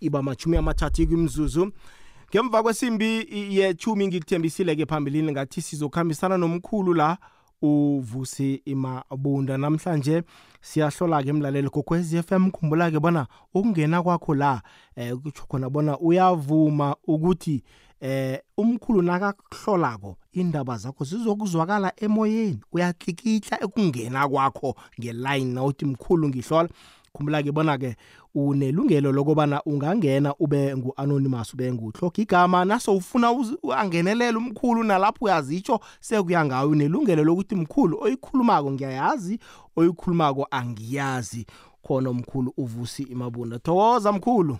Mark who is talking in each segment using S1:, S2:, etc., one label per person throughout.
S1: iba machumi amathathu kwimzuzu ngemva kwesimbi yechumi ngikuthembisile-ke phambilini ngathi sizokuhambisana nomkhulu la uvusi imabunda namhlanje siyahlola-ke emlaleli kokwez f m khumbula-ke bona ukungena kwakho la eh kutsho khona bona uyavuma ukuthi eh umkhulu nakakuhlolako indaba zakho zizokuzwakala emoyeni uyatlikitla ekungena kwakho ngeline nawuthi mkhulu ngihlola. Khumbula-ke bona-ke unelungelo lokubana ungangena ube ngu-anonymous ube nguhloga igama naso ufuna angenelela umkhulu nalapho uyazitsho sekuya ngayo unelungelo lokuthi mkhulu oyikhulumako ngiyayazi oyikhulumako angiyazi. Khona umkhulu uvusi imabunda thokoza mkhulu.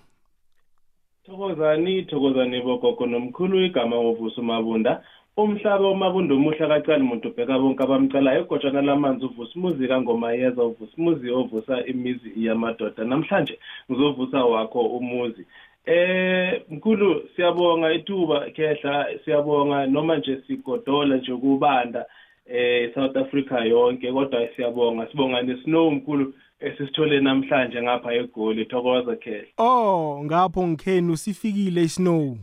S2: Thokozani thokozani bogogo nomkhulu igama uvusi umabunda. Umhlaba umabunda umuhle kacani muntu ubheka bonke abamcalayo egotshana lamanzi uvusa umuzika ngomayeza uvusa umuzi ovusa imizi yamadoda. Namhlanje ngizovusa wakho umuzi. Eh mkhulu siyabonga ithuba khehla siyabonga. Noma nje sigodola nje kubanda eh South Africa yonke kodwa siyabonga. Sibonga nesnow mkhulu esisithole namhlanje ngapha egoli. Thokoza khehla.
S1: Oh ngapho ngikheni usifikile isnow.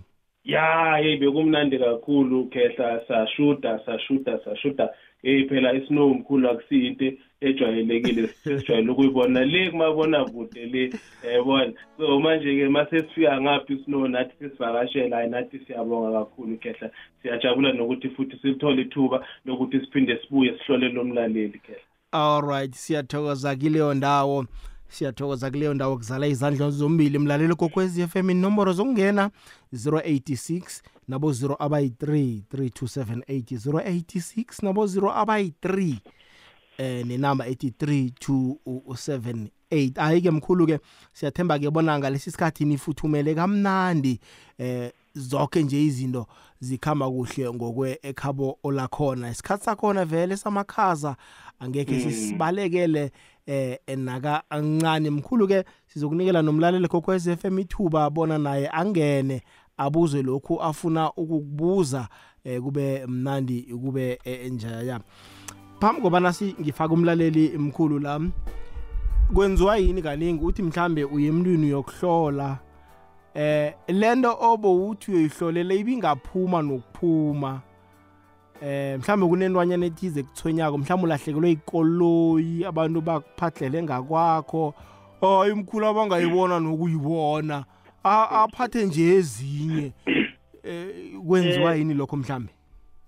S2: Ya hey bekumnandi kakhulu khehla sashuda sashuda sashuda. Hey phela isnow mkhulu akusiyinto ejwayelekile sesijwayele ukuyibona le kumabona kude le yabona so manje ke mase sifika ngaphi isnow nathi sisivakashela hayi nathi siyabonga kakhulu khehla. Siyajabula nokuthi futhi silithole ithuba lokuthi siphinde sibuye sihlole lo mlaleli khehla.
S1: Alright siyathokoza kileyo ndawo. Siyathokoza kuleyo ndawo kuzala izandla zombili. Mlaleli kokwezi FM inomboro zokungena 086 nabo 0 abayi-3 3278 086 nabo 0 abayi-3 eh nenamba ethi 3278 hayi ke mkhulu ke siyathemba ke bona ngalesi sikhathi nifuthumele kamnandi eh zonke nje izinto zikhamba kuhle ngokwe ekhabo olakhona. Isikhathi sakhona vele samakhaza angeke sisibalekele eh enaka ancane mkhulu ke sizokunikela nomlaleli kokwez FM ithuba bona naye angene abuze lokhu afuna ukukubuza eh kube mnandi kube enjaya phambi kobana si ngifaka umlaleli mkhulu la kwenziwa yini kaningi? Uthi mhlambe uye emntwini yokuhlola eh lento obo uthi uyihlolele ibingaphuma nokuphuma. Eh mhlambe kunentwanyana ethize kuthonyako mhlambe ulahlekelwe ikoloyi abantu bakuphahlele ngakwakho. Hayi mkhulu abangayibona nokuyibona. Aphathe nje ezinye. Eh kwenziwa yini lokho mhlambe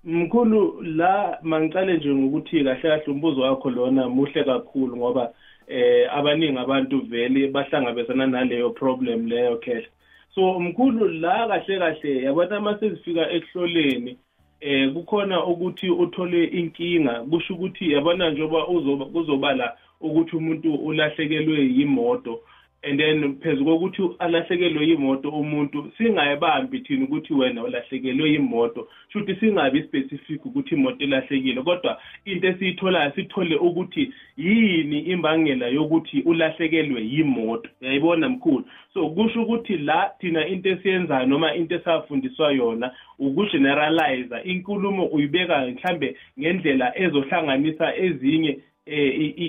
S2: mkhulu la mangicale nje ngokuthi kahle kahle umbuzo wakho lona muhle kakhulu ngoba eh abaningi abantu vele bahlangabezana naleyo problem leyo khehla. So mkhulu la kahle kahle yabona masezifika ekuhloleni eh kukhona ukuthi uthole inkinga. Kusho ukuthi yabona njengoba uzoba kuzobala ukuthi umuntu ulahlekelwe yimoto. And then phezu kokuthi alahlekelwe yimoto umuntu singayibambi thina ukuthi wena ulahlekelwe yimoto. Shuthi singabi specific ukuthi imoto ilahlekile kodwa into esiyitholayo sithole ukuthi yini imbangela yokuthi ulahlekelwe yimoto. Yayibona mkhulu? So kusho ukuthi la thina into esiyenzayo noma into esafundiswa yona ukugeneralize inkulumo uyibeka mhlambe ngendlela ezohlanganisa ezinye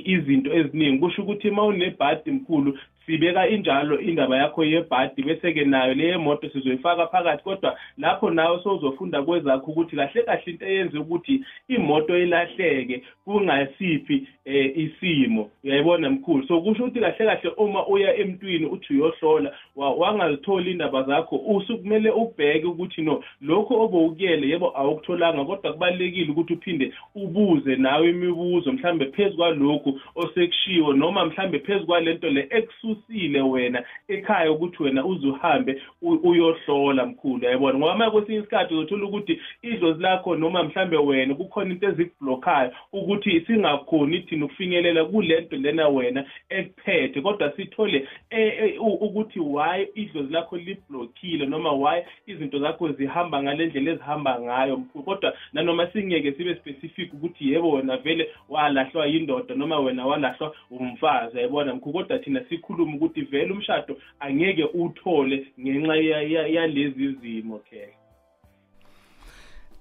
S2: izinto eziningi. Kusho ukuthi uma unebhadi mkhulu sibeka injalo indaba yakho yebhadi bese-ke nayo leyo moto sizoyifaka phakathi. Kodwa lapho nawe sowuzofunda kwezakho ukuthi kahle kahle into eyenza ukuthi imoto ilahleke kungasiphi um isimo. Uyayibona mkhulu? So kusho ukuthi kahle kahle uma uya emntwini uthi uyohlola wangazitholi indaba zakho usukumele ubheke ukuthi no lokhu obowukuyele yebo awukutholanga kodwa kubalulekile ukuthi uphinde ubuze nawe imibuzo mhlambe phezu kwalokhu osekushiwo noma mhlambe phezu kwalento le ekusu ususile wena ekhaya ukuthi wena uze uhambe uyohlola mkhulu yayibona? Ngoba manje kwesinye isikhathi uzothola ukuthi idlozi lakho noma mhlambe wena kukhona into ezikublokhayo ukuthi singakhoni thina ukufinyelela kule nto lena wena ekuphethe kodwa sithole ukuthi why idlozi lakho liblokhile noma why izinto zakho zihamba ngale ndlela ezihamba ngayo mkhulu. Kodwa nanoma singeke sibe specific ukuthi yebo wena vele walahlwa yindoda noma wena walahlwa umfazi yayibona mkhulu? Kodwa thina sikhuluma ukuthi vele umshado angeke uthole ngenxa yalezi zimo ke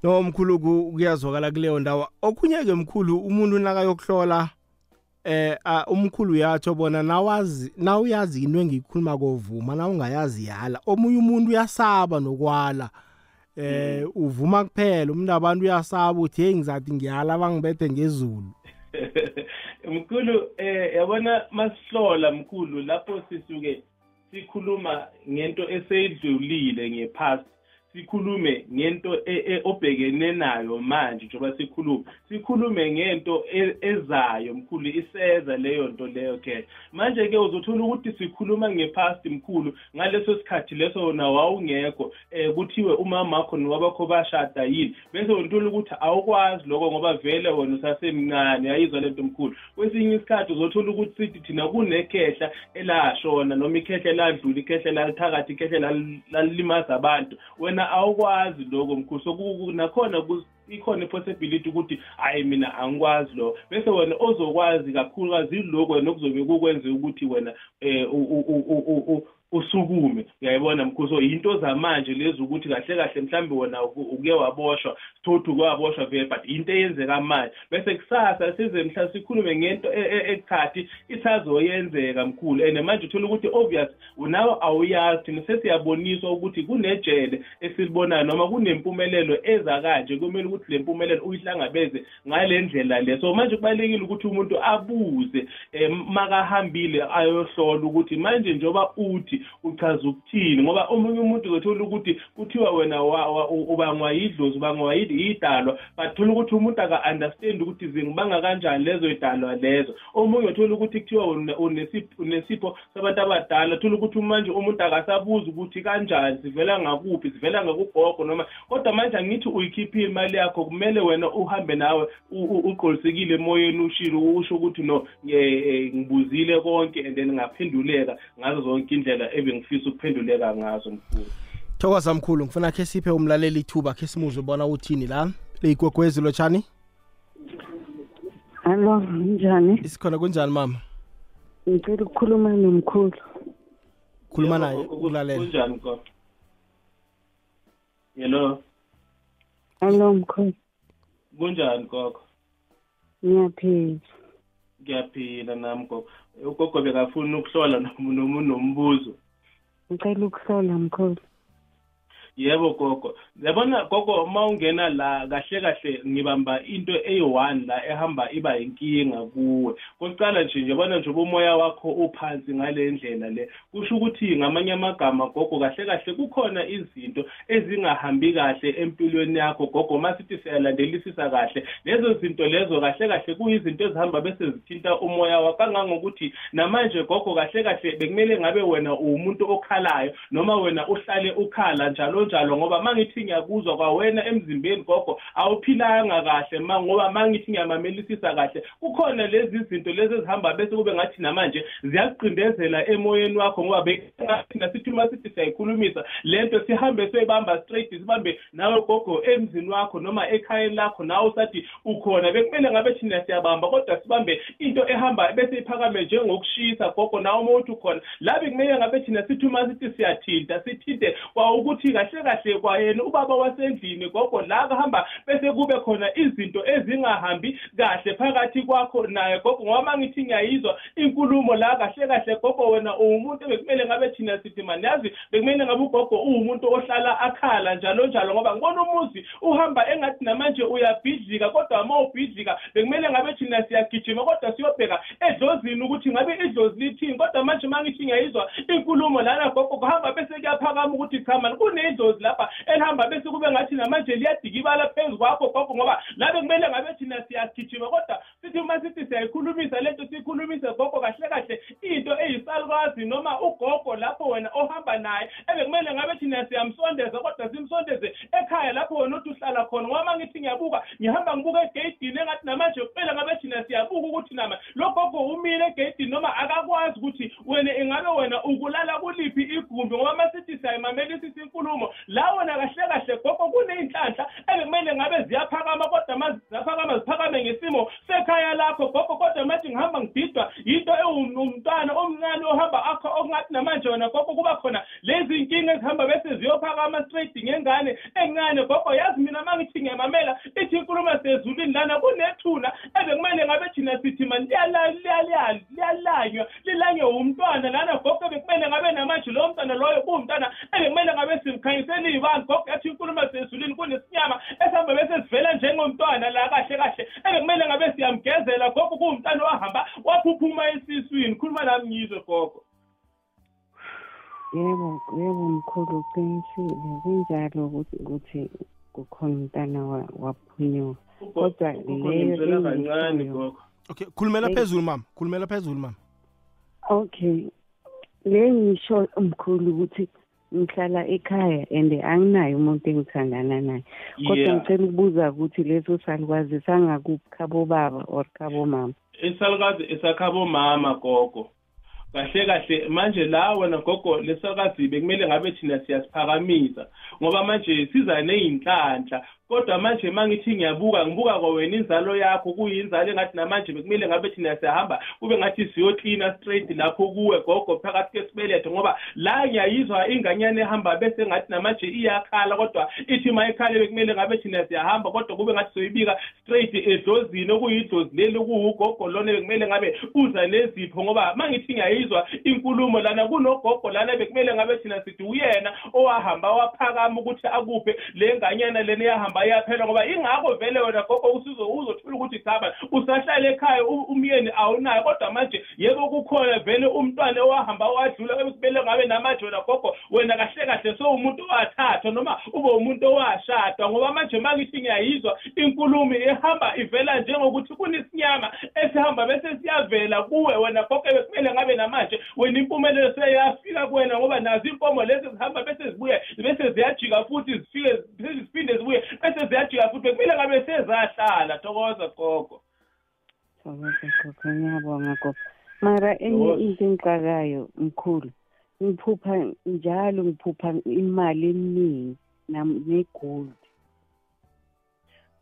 S1: no mkhulu kuyazwakala kuleyo ndawo. Okhunye ke mkhulu umuntu nakayokuhlola eh umkhulu uyatsho bona nawazi nawuyazi into engiyikhuluma kovuma na ungayazi yala. Omunye umuntu uyasaba nokwala. Eh uvuma kuphela umuntu abantu uyasaba uthi hey ngizathi ngiyala bangibethe ngezulu.
S2: mkhulu eh yabona masihlola mkhulu lapho sisuke sikhuluma ngento eseyidlulile ngepast sikhulume ngento e, e, obhekene nayo manje njengoba sikhuluma. Sikhulume ngento e, ezayo mkhulu iseza leyo nto leyo ke. Manje ke uzothola ukuthi sikhuluma ngepast mkhulu ngaleso sikhathi leso na wawungekho um kuthiwe umama wakho nowabakho bashada yini. Bese uthola ukuthi awukwazi lokho ngoba vele wena usasemncane yayizwa lento mkhulu. Kwesinye isikhathi uzothola ukuthi sithi thina kunekhehla elashona noma ikhehla eladlula ikhehla lalithakathi ikhehla lalilimaza abantu. Wena awukwazi lokho mkhulu. So nakhona ikhona ipossibility ukuthi hayi mina angikwazi lo bese wena ozokwazi kakhulukazi yiloko wena okuzobe kukwenze ukuthi wena um usukume. Uyayibona mkhuso into zamanje lezi ukuthi kahle kahle mhlambe wena uke waboshwa sithothi uke waboshwa vele but into eyenzeka manje. Bese kusasa size mhla sikhulume ngento e, e, ekhathi isazoyenzeka mkhulu. And manje uthola ukuthi obvious unawe awuyazi thina sesiyaboniswa ukuthi kunejele esilibonayo noma kunempumelelo eza kanje kumele ukuthi le mpumelelo uyihlangabeze ngale ndlela le. So manje kubalulekile ukuthi umuntu abuze um makahambile ayohlola ukuthi manje njengoba uthi uchaza ukuthini ngoba omunye umuntu uzothola ukuthi kuthiwa wena ubangwa yidlozi ubangwa yidalwa bathola ukuthi umuntu aka-understand ukuthi zingibanga kanjani lezo yidalwa lezo. Omunye uthola ukuthi kuthiwa unesipho sabantu abadala thola ukuthi manje umuntu akasabuza ukuthi kanjani sivela ngakuphi sivela ngakugogo noma kodwa manje angithi uyikhiphile imali yakho kumele wena uhambe nawe uqolisekile emoyeni ushilo usho ukuthi no ngibuzile konke and then ngaphenduleka ngazo zonke indlela ebengifisa ukuphenduleka ngazo mkhulu
S1: thokoza mkhulu. Ngifuna khe siphe umlaleli ithuba khe simuzwe ubona uthini la. Leyigwegwezi lotshani
S3: hallo njani?
S1: Isikhona kunjani mama?
S3: Ngicela ukukhuluma nomkhulu.
S1: Khuluma naye ukulalela
S2: kunjani ko hello?
S3: Hallo mkhulu.
S2: Kunjani gogo
S3: ngiyaphila.
S2: Ngiyaphila nami gogo ugogo bekafuna ukuhlola nombuzo.
S3: Ngicela ukuhlola mkhulu
S2: yebo gogo. Yabona gogo uma ungena la kahle kahle ngibamba into eyi-one la ehamba iba inkinga kuwe. Kokucala nje njebona nje umoya wakho uphansi ngale ndlela le kusho ukuthi ngamanye amagama gogo kahle kahle kukhona izinto ezingahambi kahle empilweni yakho. Gogo uma sithi siyalandelisisa kahle lezo zinto lezo kahle kahle kuyizinto ezihamba bese zithinta umoya wakho. Kangangokuthi namanje gogo kahle kahle bekumele ngabe wena uwumuntu okhalayo noma wena uhlale ukhala njalo njalo ngoba mangithi ngiyakuzwa kwawena emzimbeni gogo awuphilanga kahle ma ngoba mangithi ngiyamamelisisa kahle kukhona lezi zinto lezi ezihamba bese kube ngathi namanje ziyakuqindezela emoyeni wakho ngoba bekingathina sithi uma sithi siyayikhulumisa lento sihambe soyibamba straight sibambe nawe gogo emzini wakho noma ekhayeni lakho nawe usathi ukhona. Bekumele ngabe thina siyabamba kodwa sibambe into ehamba bese iphakame njengokushisa gogo nawe uma uthi ukhona. La bekumele ngabe thina sithi uma sithi siyathinta sithinte kwawukuthi kahle kahle kwayena ubaba wasendlini gogo la kahamba bese kube khona izinto ezingahambi kahle phakathi kwakho naye gogo ngoba mangithi ngiyayizwa inkulumo la kahle kahle gogo wena uwumuntu bekumele ngabe thina sithi mani? Yazi bekumele ngabe ugogo uwumuntu ohlala akhala njalo njalo ngoba ngibona umuzi uhamba engathi namanje uyabhidlika kodwa uma ubhidlika bekumele ngabe thina siyagijima kodwa siyobheka edlozini ukuthi ngabe idlozi lithini? Kodwa manje mangithi ngiyayizwa inkulumo lana gogo kuhamba bese kuyaphakama ukuthi cha mani kunedlozi lapha elihamba bese kube ngathi namanje liyadikibala phezu kwakho gogo ngoba labe kumele ngabe thina siyagijima kodwa sithi uma sithi siyayikhulumisa lento siyikhulumise gogo kahle kahle into eyisalukazi noma ugogo lapho wena ohamba naye. Ebekumele ngabe thina siyamsondeza kodwa simsondeze ekhaya lapho wena uthi uhlala khona. Ngoba mangithi ngiyabuka ngihamba ngibuka egeyidini engathi namanje kumele ngabe thina siyabuka ukuthi nama lo gogo umile egeyidini noma akakwazi ukuthi wena ingabe wena ukulala kuliphi igumbi ngoba masithi siyayimamelisisa inkulumo la wona kahle kahle gogo kuney'nhlanhla ebekumele ngabe ziyaphakama kodwa ma ziyaphakama ziphakame ngesimo sekhaya lakho gogo kodwa manje ngihamba ngididwa yinto ewumntwana omncane ohamba akho okungathi namanje wena gogo kuba khona inkinga ezihamba bese ziyophaka ama-stradi ngengane encane gogo yazi mina uma ngithi ngiyamamela ithi inkulumo sezulwini lana kunethuna ebekumele ngabe thina sithi mani liyalanywa lilanywe umntwana lana gogo bekumele ngabe namanje lowo mntwana loyo kuwumntwana ebekumele ngabe simkhanyiseni iy'bani. Gogo yathi inkulumo sezulwini kunesinyama esihamba bese sivela njengomntwana la kahle kahle ebekumele ngabe siyamgezela. Gogo kuwumntwana wahamba waphuphuma esiswini. Khuluma nami ngizwe gogo.
S3: Yebo yebo mkhulu uqinisile kunjalo ukuthi ukuthi kukhona umntana wa- waphunyuka Kodwa leyo
S2: ngizwela kancane
S3: engiyishoyo-
S2: gogo.
S1: Okay khulumela
S3: Hey.
S1: phezulu mama. Khulumela phezulu mama.
S3: Okay. Le ngisho mkhulu ukuthi ngihlala ekhaya and anginayo umuntu engithandana naye. Kodwa
S2: Yeah.
S3: ngicela ukubuza ukuthi leso salukazi sangakuphi khabo baba or khabo mama?
S2: Isalukazi esakhabo mama gogo. Kahle kahle. Manje la wena gogo lesalukazi bekumele ngabe thina siyasiphakamisa. Ngoba manje siza ney'nhlanhla kodwa manje uma ngithi ngiyabuka ngibuka kwawena inzalo yakho kuyinzalo engathi namanje bekumele ngabe thina siyahamba kube ngathi siyoklina straight lapho kuwe gogo phakathi kwesibeletho. Ngoba la ngiyayizwa inganyana ehamba bese ngathi namanje iyakhala kodwa ithi ma ikhale bekumele ngabe thina siyahamba kodwa kube ngathi soyibika straight edlozini okuyidlozi leli kuwugogo lona bekumele ngabe uza nezipho. Ngoba uma ngithi ngiyayizwa inkulumo lana kunogogo lana bekumele ngabe thina sithi uyena owahamba waphakama ukuthi akuphe le nganyana lena eyahamba iyaphela ngoba ingakho vele wena gogo usizo uzothola ukuthi chaba usahlala ekhaya u- umyeni awunayo. Kodwa manje yebo kukhona vele umntwana owahamba wadlula bekumele ngabe namanje wena gogo wena kahle kahle sowumuntu owathathwa noma ube umuntu owashadwa ngoba manje uma ngithi ngiyayizwa inkulumo ihamba ivela njengokuthi kunesinyama esihamba bese siyavela kuwe wena gogo bekumele ngabe namanje wena impumelelo seyafika kuwena ngoba nazo inkomo lezi zihamba bese zibuye bese ziyajika futhi zifike ziphinde zibuye bese ziyajika futhi bekumele ngabe sezahlala. Thokoza gogo.
S3: Thokoza gogo. Ngiyabonga gogo. Mara enye
S2: Thokoza.
S3: into engixakayo mkhulu ngiphupha njalo ngiphupha imali eminingi nam- negold.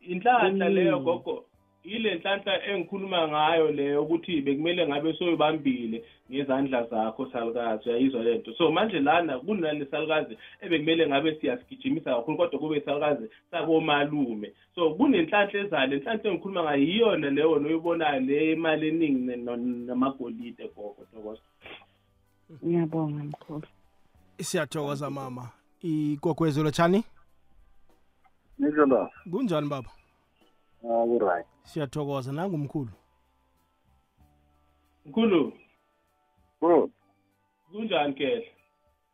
S2: Inhlanhla
S3: Mm.
S2: leyo gogo. Ile nhlanhla engikhuluma ngayo leyo ukuthi bekumele ngabe soyibambile ngezandla zakho salukazi uyayizwa lento so manje lana kunale salukazi ebekumele ngabe siyasigijimisa kakhulu kodwa kube salukazi sakomalume so kunenhlanhla ezale inhlanhla engikhuluma ngayo yiyona leyo noyibonayo le imali eningi namagolide gogo tokoza
S3: ngiyabonga mkhulu.
S1: Siyathokoza mama. Igogwezelo tshani?
S4: Nizolo.
S1: kunjani baba?
S4: Ah, kuright.
S1: Siyathokoza nangumkhulu?
S2: Mkhulu.
S4: Bro,
S2: kunjani kehle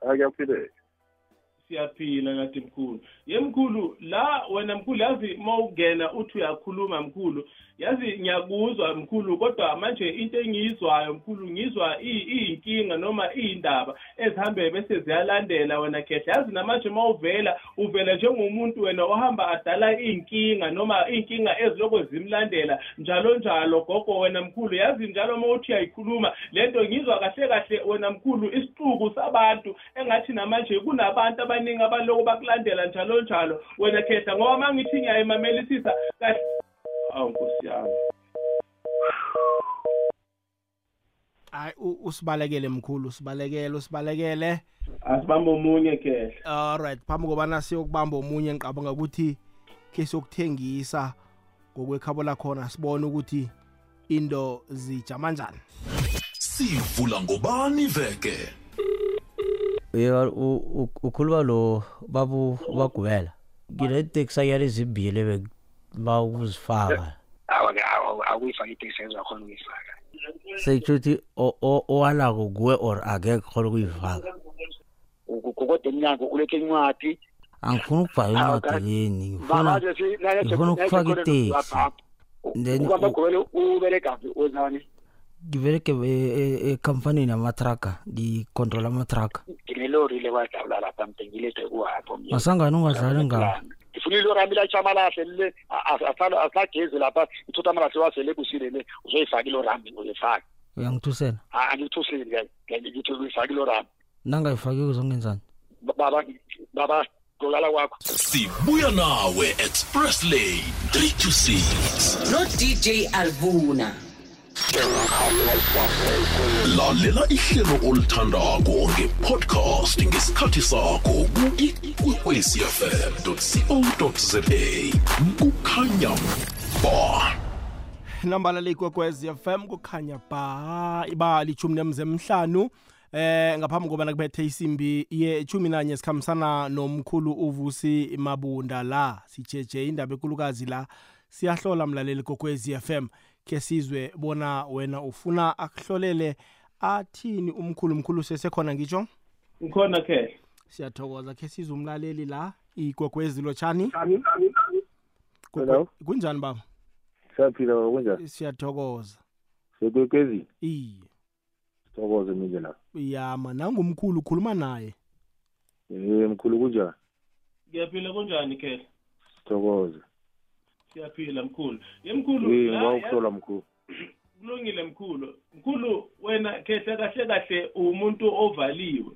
S4: akuyaphileka.
S2: siyaphila nathi mkhulu. Ye mkhulu la wena mkhulu yazi uma ungena uthi uyakhuluma mkhulu yazi ngiyakuzwa mkhulu kodwa manje into engiyizwayo mkhulu ngizwa i- iyinkinga noma iyindaba ezihambe bese ziyalandela wena khehle yazi namanje uma uvela uvela njengomuntu wena ohamba adala iy'nkinga noma iy'nkinga ezilokho zimlandela njalo njalo gogo wena mkhulu. Yazi njalo uma uthi uyayikhuluma le nto ngizwa kahle kahle wena mkhulu isixuku sabantu engathi namanje kunabantu abaningi abaloko bakulandela njalo njalo. Wena khetha ngoba uma ngithi ngiyayimamelisisa kahle. Awu nkosi yami.
S1: Hayi u- usibalekele mkhulu usibalekele usibalekele.
S2: Asibambe omunye kehle
S1: alright phambi kobana siyokubamba omunye ngiqabanga ukuthi ke sokuthengisa ngokwekhabo lakhona sibone ukuthi into zijama njani
S5: sivula ngobani veke?
S6: Yeka u- u- ukhuluma lo babu bagubela. Ngineteksi ayala ezimbili bakuzifaka
S7: akuyifaka iteksi ezakhona ukuyifaka.
S6: Sekutsho ukuthi o- o- owalako kuwe or akekho khona ukuyifaka?
S7: Kodwa emnyango ulethe incwadi.
S6: Angifuni ukubhala
S7: Ah,
S6: incwadi leni ngifuna ngifuna ukufaka iteksi. Then
S7: ubamba
S6: u-
S7: gobele uberegaphi wezani
S6: ngibereke ekamfanini yamatraka ngicontrola amatraka
S7: nginelori le kwadabula lapha mdengilethe kuwapho
S6: masangani ungadlali ngawo
S7: ngifuna ilori chama lahle le asinagezi lapha ithutha amalahle wasele ebusile le uzoyifaka ilori yami uzoyifaka
S6: uyangithusela
S7: angithuseli ngithi uyifaka yami.
S6: Nangayifaki uzongenzani
S7: baba baba qolala kwakho.
S5: Sibuya nawe express lane 3 to 6
S8: no DJ Alvuna
S5: lalela ihlelo olithandako ngepodcast ngesikhathi sakho ku-ikwekwecfm co kukhanya ba.
S1: Nambala leyikwekwez fm kukhanya ba. Iba lichumi nemze emhlanu eh ngaphambi kobana kubethe isimbi ye 11 sikhambisana nomkhulu uvusi mabunda la. Sijeje indaba ekulukazi la. Siyahlola mlaleli kokwezi FM ke sizwe bona wena ufuna akuhlolele athini umkhulu umkhulu sesekhona ngisho
S2: ngikhona khe
S1: siyathokoza ke sizwe umlaleli la igwegwezi lotshani.
S4: Hello.
S1: kunjani baba?
S4: Siyaphila kunjani?
S1: Siyathokoza.
S4: Sekwekwezi
S1: iye.
S4: Sithokoze manje la.
S1: Yama nangumkhulu ukhuluma naye.
S4: Eh mkhulu kunjani?
S2: Ngiyaphila kunjani khe
S4: sithokoze.
S2: Siyaphila mkhulu. Ye mkhulu
S4: eh
S2: la-
S4: ngawukuhlola mkhulu.
S2: Kulungile mkhulu. Mkhulu wena kehle kahle kahle umuntu ovaliwe.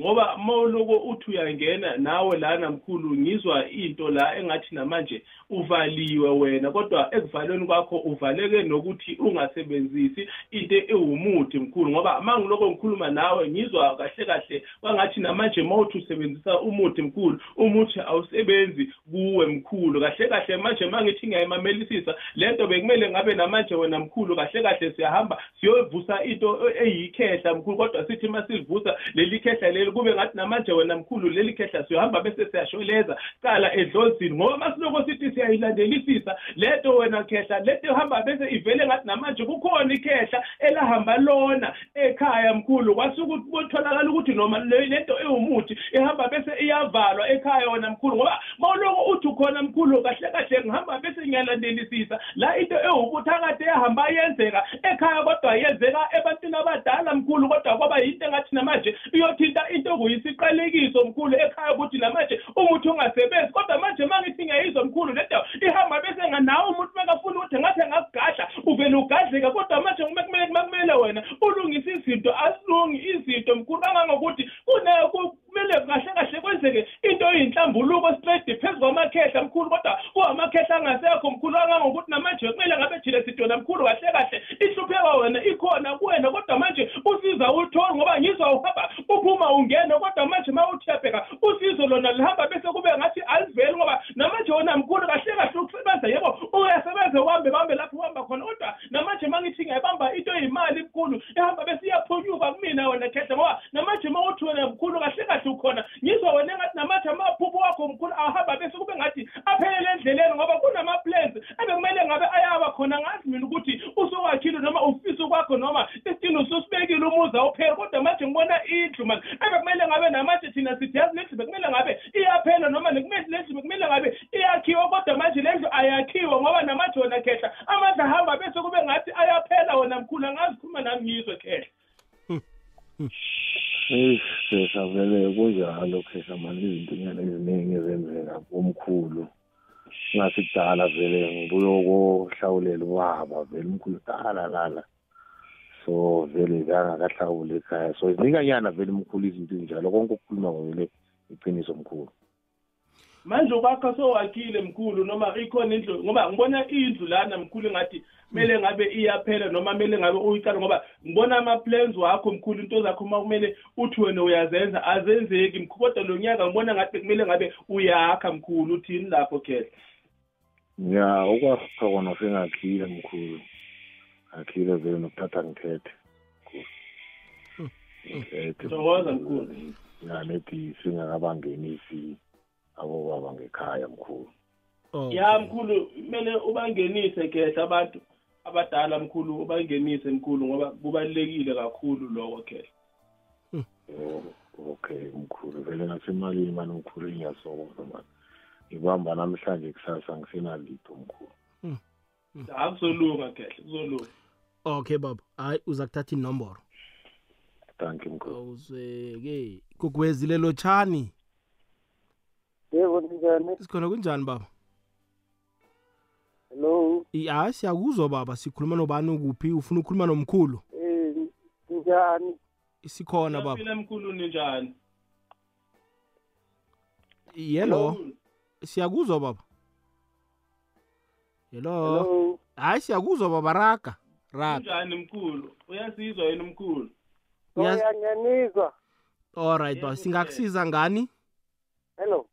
S2: Ngoba mawuloko uthi uyangena nawe lana mkhulu ngizwa into la engathi namanje uvaliwe wena. Kodwa ekuvalweni kwakho uvaleke nokuthi ungasebenzisi into ewumuthi mkhulu. Ngoba mangiloko ngikhuluma nawe ngizwa kahle kahle kwangathi namanje mawuthi usebenzisa umuthi mkhulu umuthi awusebenzi kuwe mkhulu. Kahle kahle manje mangithi ngiyayimamelisisa lento bekumele ngabe namanje wena mkhulu kahle kahle siyahamba siyovusa into eyikhehla mkhulu. Kodwa sithi masivusa leli khehla leli kube ngathi namanje wena mkhulu leli khehla siyohamba bese siyashweleza cala edlozini ngoba masiloko sithi siyayilandelisisa. Lento wena khehla lento ihamba bese ivele ngathi namanje kukhona ikhehla elahamba lona ekhaya mkhulu. Kwasukuthi kutholakala ukuthi noma le- lento ewumuthi ihamba bese iyavalwa ekhaya wena mkhulu ngoba mawuloko uthi ukhona mkhulu kahle kahle ngihamba bese ngiyalandelisisa. La into ewubuthakade ehamba yenzeka ekhaya kodwa yenzeka ebantwini abadala mkhulu kodwa kwaba yinto engathi namanje iyothinta into okuyisiqalekiso mkhulu ekhaya ukuthi namanje umuthi ungasebenzi kodwa manje mangithi ngiyayizwa mkhulu lento ihamba bese nganawo umuntu bekafuna ukuthi ngathi engakugadla uvele ugadleka kodwa manje kumele kumele wena ulungise izinto asilungi izinto mkhulu kangangokuthi kumele kahle kahle kwenzeke into eyinhlambuluko straight phezu kwamakhehla mkhulu kodwa kuwamakhehla angasekho mkhulu kangangokuthi namanje kumele ngabe thina sidona mkhulu kahle kahle ihlupheka wena ikhona kuwena kodwa manje usiza ulitholi ngoba ngizwa uhamba uphuma ungena kodwa manje ma uthi uyabheka usizo lona lihamba bese kube ngathi aliveli ngoba namanje wona mkhulu kahle kahle ukusebenza yebo uyasebenza uhambe bambe lapho uhamba khona kodwa namanje mangithi ngiyabamba into eyimali mkhulu ehamba bese iyaphunyuka kumina wena khehla ngoba namanje ma uthi wena mkhulu kahle kahle ukhona ngizwa wena engathi namanje amaphupho wakho mkhulu ahamba bese kube ngathi aphelele endleleni ngoba kunama-plans ebekumele ngabe ayaba khona ngazi mina ukuthi usuwakhile noma ufisa ukwakho noma isitini ususibekile umuzi awuphela kodwa manje ngibona indlu mani ebekumele ngabe namanje thina sithi yazi lendlu bekumele ngabe iyaphela noma nekumele lendlu bekumele ngabe iyakhiwa kodwa manje lendlu ayakhiwa ngoba namanje wona khehla amandla ahamba bese kube ngathi ayaphela wona mkhulu angazi khuluma nami ngizwe khehla
S4: Eh sesavele kunjalo khehla manje izinto eziningi ezenzeka kumkhulu ngathi kudala vele ngibuye kohlawulela ubaba vele umkhulu dala lala so vele kangakahlawuli ekhaya. So zinikanyana vele umkhulu izinto ezinjalo. Konke okukhuluma vele iqiniso mkhulu.
S2: Manje ukwakho sowakhile mkhulu noma ikhona indlu ngoba ngibona indlu lana mkhulu engathi kumele ngabe iyaphela noma kumele ngabe uyiqala ngoba ngibona ama-plans wakho mkhulu into zakho uma kumele uthi wena uyazenza azenzeki mkhulu. Kodwa lo nyaka ngibona ngathi kumele ngabe uyakha mkhulu uthini lapho khehla?
S4: Ya ukwakha kona sengakhile mkhulu. Akhile vele nokuthatha ngithethe ngithethe
S2: Thokoza, mkhulu.
S4: ya nethi singakabangenisi abobaba ngekhaya mkhulu.
S2: Ya mkhulu kumele ubangenise khehla abantu abadala mkhulu ubangenise mkhulu ngoba kubalulekile kakhulu lokho khehla
S4: Oh, okay mkhulu. Vele ngasemalini mani mkhulu ngiyasokoza mani. Ngibamba namhlanje kusasa ngisenalitho mkhulu.
S2: Akuzolunga khehla kuzolunga
S1: okay baba hayi uza kuthatha inomboro.
S4: Thank you mkhulu.
S1: Uzweke kugwezile lotshani
S9: yebo ninjani
S1: sikhona kunjani baba
S9: hello?
S1: I- hayi siyakuzwa baba. Sikhuluma nobani ukuphi? Ufuna ukukhuluma nomkhulu?
S9: Eh njani?
S1: Sikhona baba.
S2: Siyaphila mkhulu ninjani
S1: yelo. Siyakuzwa baba. Yelo.
S9: Hello?
S1: Hayi siyakuzwa baba. Raga raga.
S2: Kunjani mkhulu uyasizwa yena mkhulu
S1: Uyaz-
S9: uyanganizwa
S1: alright baba singakusiza ngani?
S9: Hello.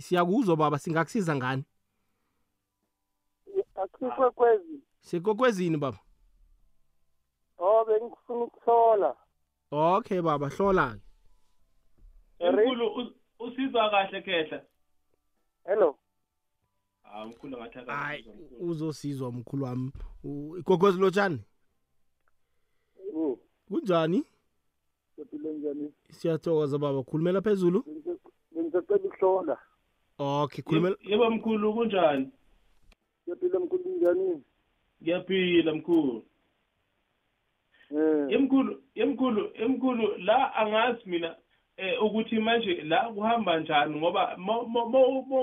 S1: Siyakuzwa baba. Singakusiza ngani?
S9: Akhikwe kwezi.
S1: Sekokwezini baba?
S9: Oh bengifuna ukuthola
S1: okay baba. Hlola ke
S2: mkhulu us- usizwa kahle khehla.
S9: Hello.
S2: Hayi mkhulu ngathi
S1: hayi
S2: akasizwa mkhulu.
S1: uzosizwa mkhulu wami. U- igogwezi lotshani?
S9: Oh,
S1: kunjani?
S9: Kuphile njani?
S1: siyathokoza baba. Khulumela phezulu?
S9: Bengisacela ukuhlola.
S1: okay khulumela
S2: yebo mkhulu kunjani?
S9: Kuphile mkhulu njani?
S2: ngiyaphila mkhulu.
S9: Eh,
S2: yemkhulu yemkhulu yemkhulu la angazi mina eh ukuthi manje la kuhamba njani ngoba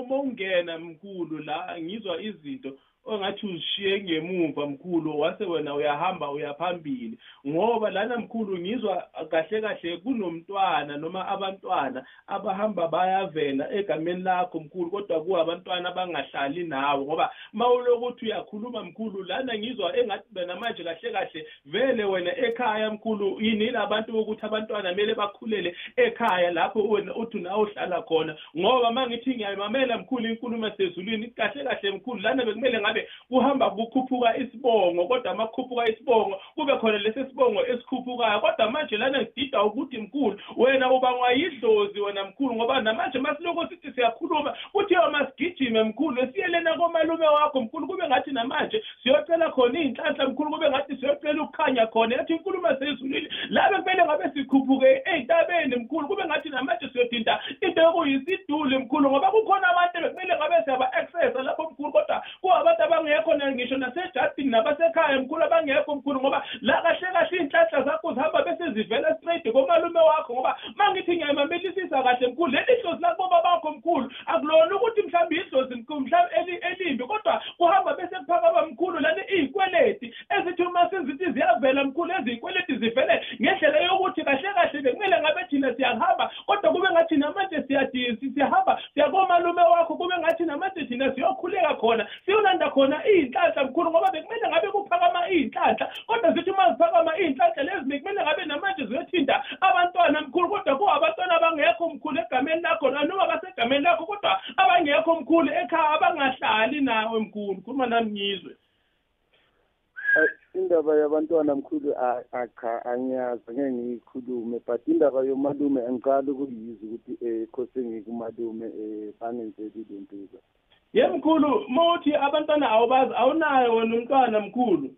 S2: mawungena mkhulu la ngizwa izinto ongathi uzishiye ngemuva mkhulu wase wena uyahamba uyaphambili ngoba lana mkhulu ngizwa kahle kahle kunomntwana noma abantwana abahamba bayavela egameni lakho mkhulu kodwa kuwabantwana abangahlali nawe. Ngoba mawulokuthi uyakhuluma mkhulu lana ngizwa engathi wena manje kahle kahle vele wena ekhaya mkhulu yini? Labantu bokuthi abantwana kumele bakhulele ekhaya lapho wena uthi nawe uhlala khona? Ngoba mangithi ngiyayimamela mkhulu inkulumo sezulwini kahle kahle mkhulu lana bekumele ngabe kuhamba kukhuphuka isibongo kodwa makukhuphuka isibongo kube khona lesi sibongo esikhuphukayo. Kodwa manje lana ngidida ukuthi mkhulu wena ubangwa yidlozi wena mkhulu ngoba namanje masiloko sithi siyakhuluma kuthiwa masigijime mkhulu siyelena komalume wakho mkhulu kube ngathi namanje siyocela khona iy'nhlanhla mkhulu kube ngathi siyocela ukukhanya khona yathi inkulumo sezulwini labe kumele ngabe sikhuphuke ey'ntabeni mkhulu kube ngathi namanje siyodinda into yokuyisiduli mkhulu ngoba kukhona abantu bekumele ngabe siyaba-accessa lapho mkhulu kodwa kuwabantu abangekho na ngisho nasejardini nabasekhaya mkhulu abangekho mkhulu ngoba la kahle kahle iy'nhlahla zakho zihamba bese zivela straight komalume wakho ngoba ma ngithi ngiyayimamelisisa kahle mkhulu leli dlozi lakuboba bakho mkhulu akulona ukuthi mhlawumbe idlozi mkhulu mhlawumbe eli- elimbi kodwa kuhamba bese kuphakama mkhulu lani iy'kweleti ezithi uma sezithi ziyavela mkhulu eziy'kweleti zivele ngendlela yokuthi kahle kahle bekumele ngabe thina siyahamba kodwa kube ngathi namanje siyadi- siyahamba siyakomalume wakho kube ngathi namanje thina siyokhuleka khona siyolanda khona iy'nhlahla mkhulu ngoba bekumele ngabe kuphakama iy'nhlahla kodwa zithi uma ziphakama iy'nhlahla lezi bekumele ngabe namanje ziyothinta abantwana mkhulu kodwa kuwabantwana abangekho mkhulu egameni lakho noma basegameni lakho kodwa abangekho mkhulu ekhaya abangahlali nawe mkhulu. Khuluma nami ngizwe.
S9: Indaba yabantwana mkhulu akha angiyazi ngeke ngiyikhulume but indaba yomalume angiqali ukuyizwa ukuthi eh khose ngikumalume eh bangenzeli le mpilo.
S2: ye mkhulu mawuthi abantwana awubazi awunayo wena umntwana mkhulu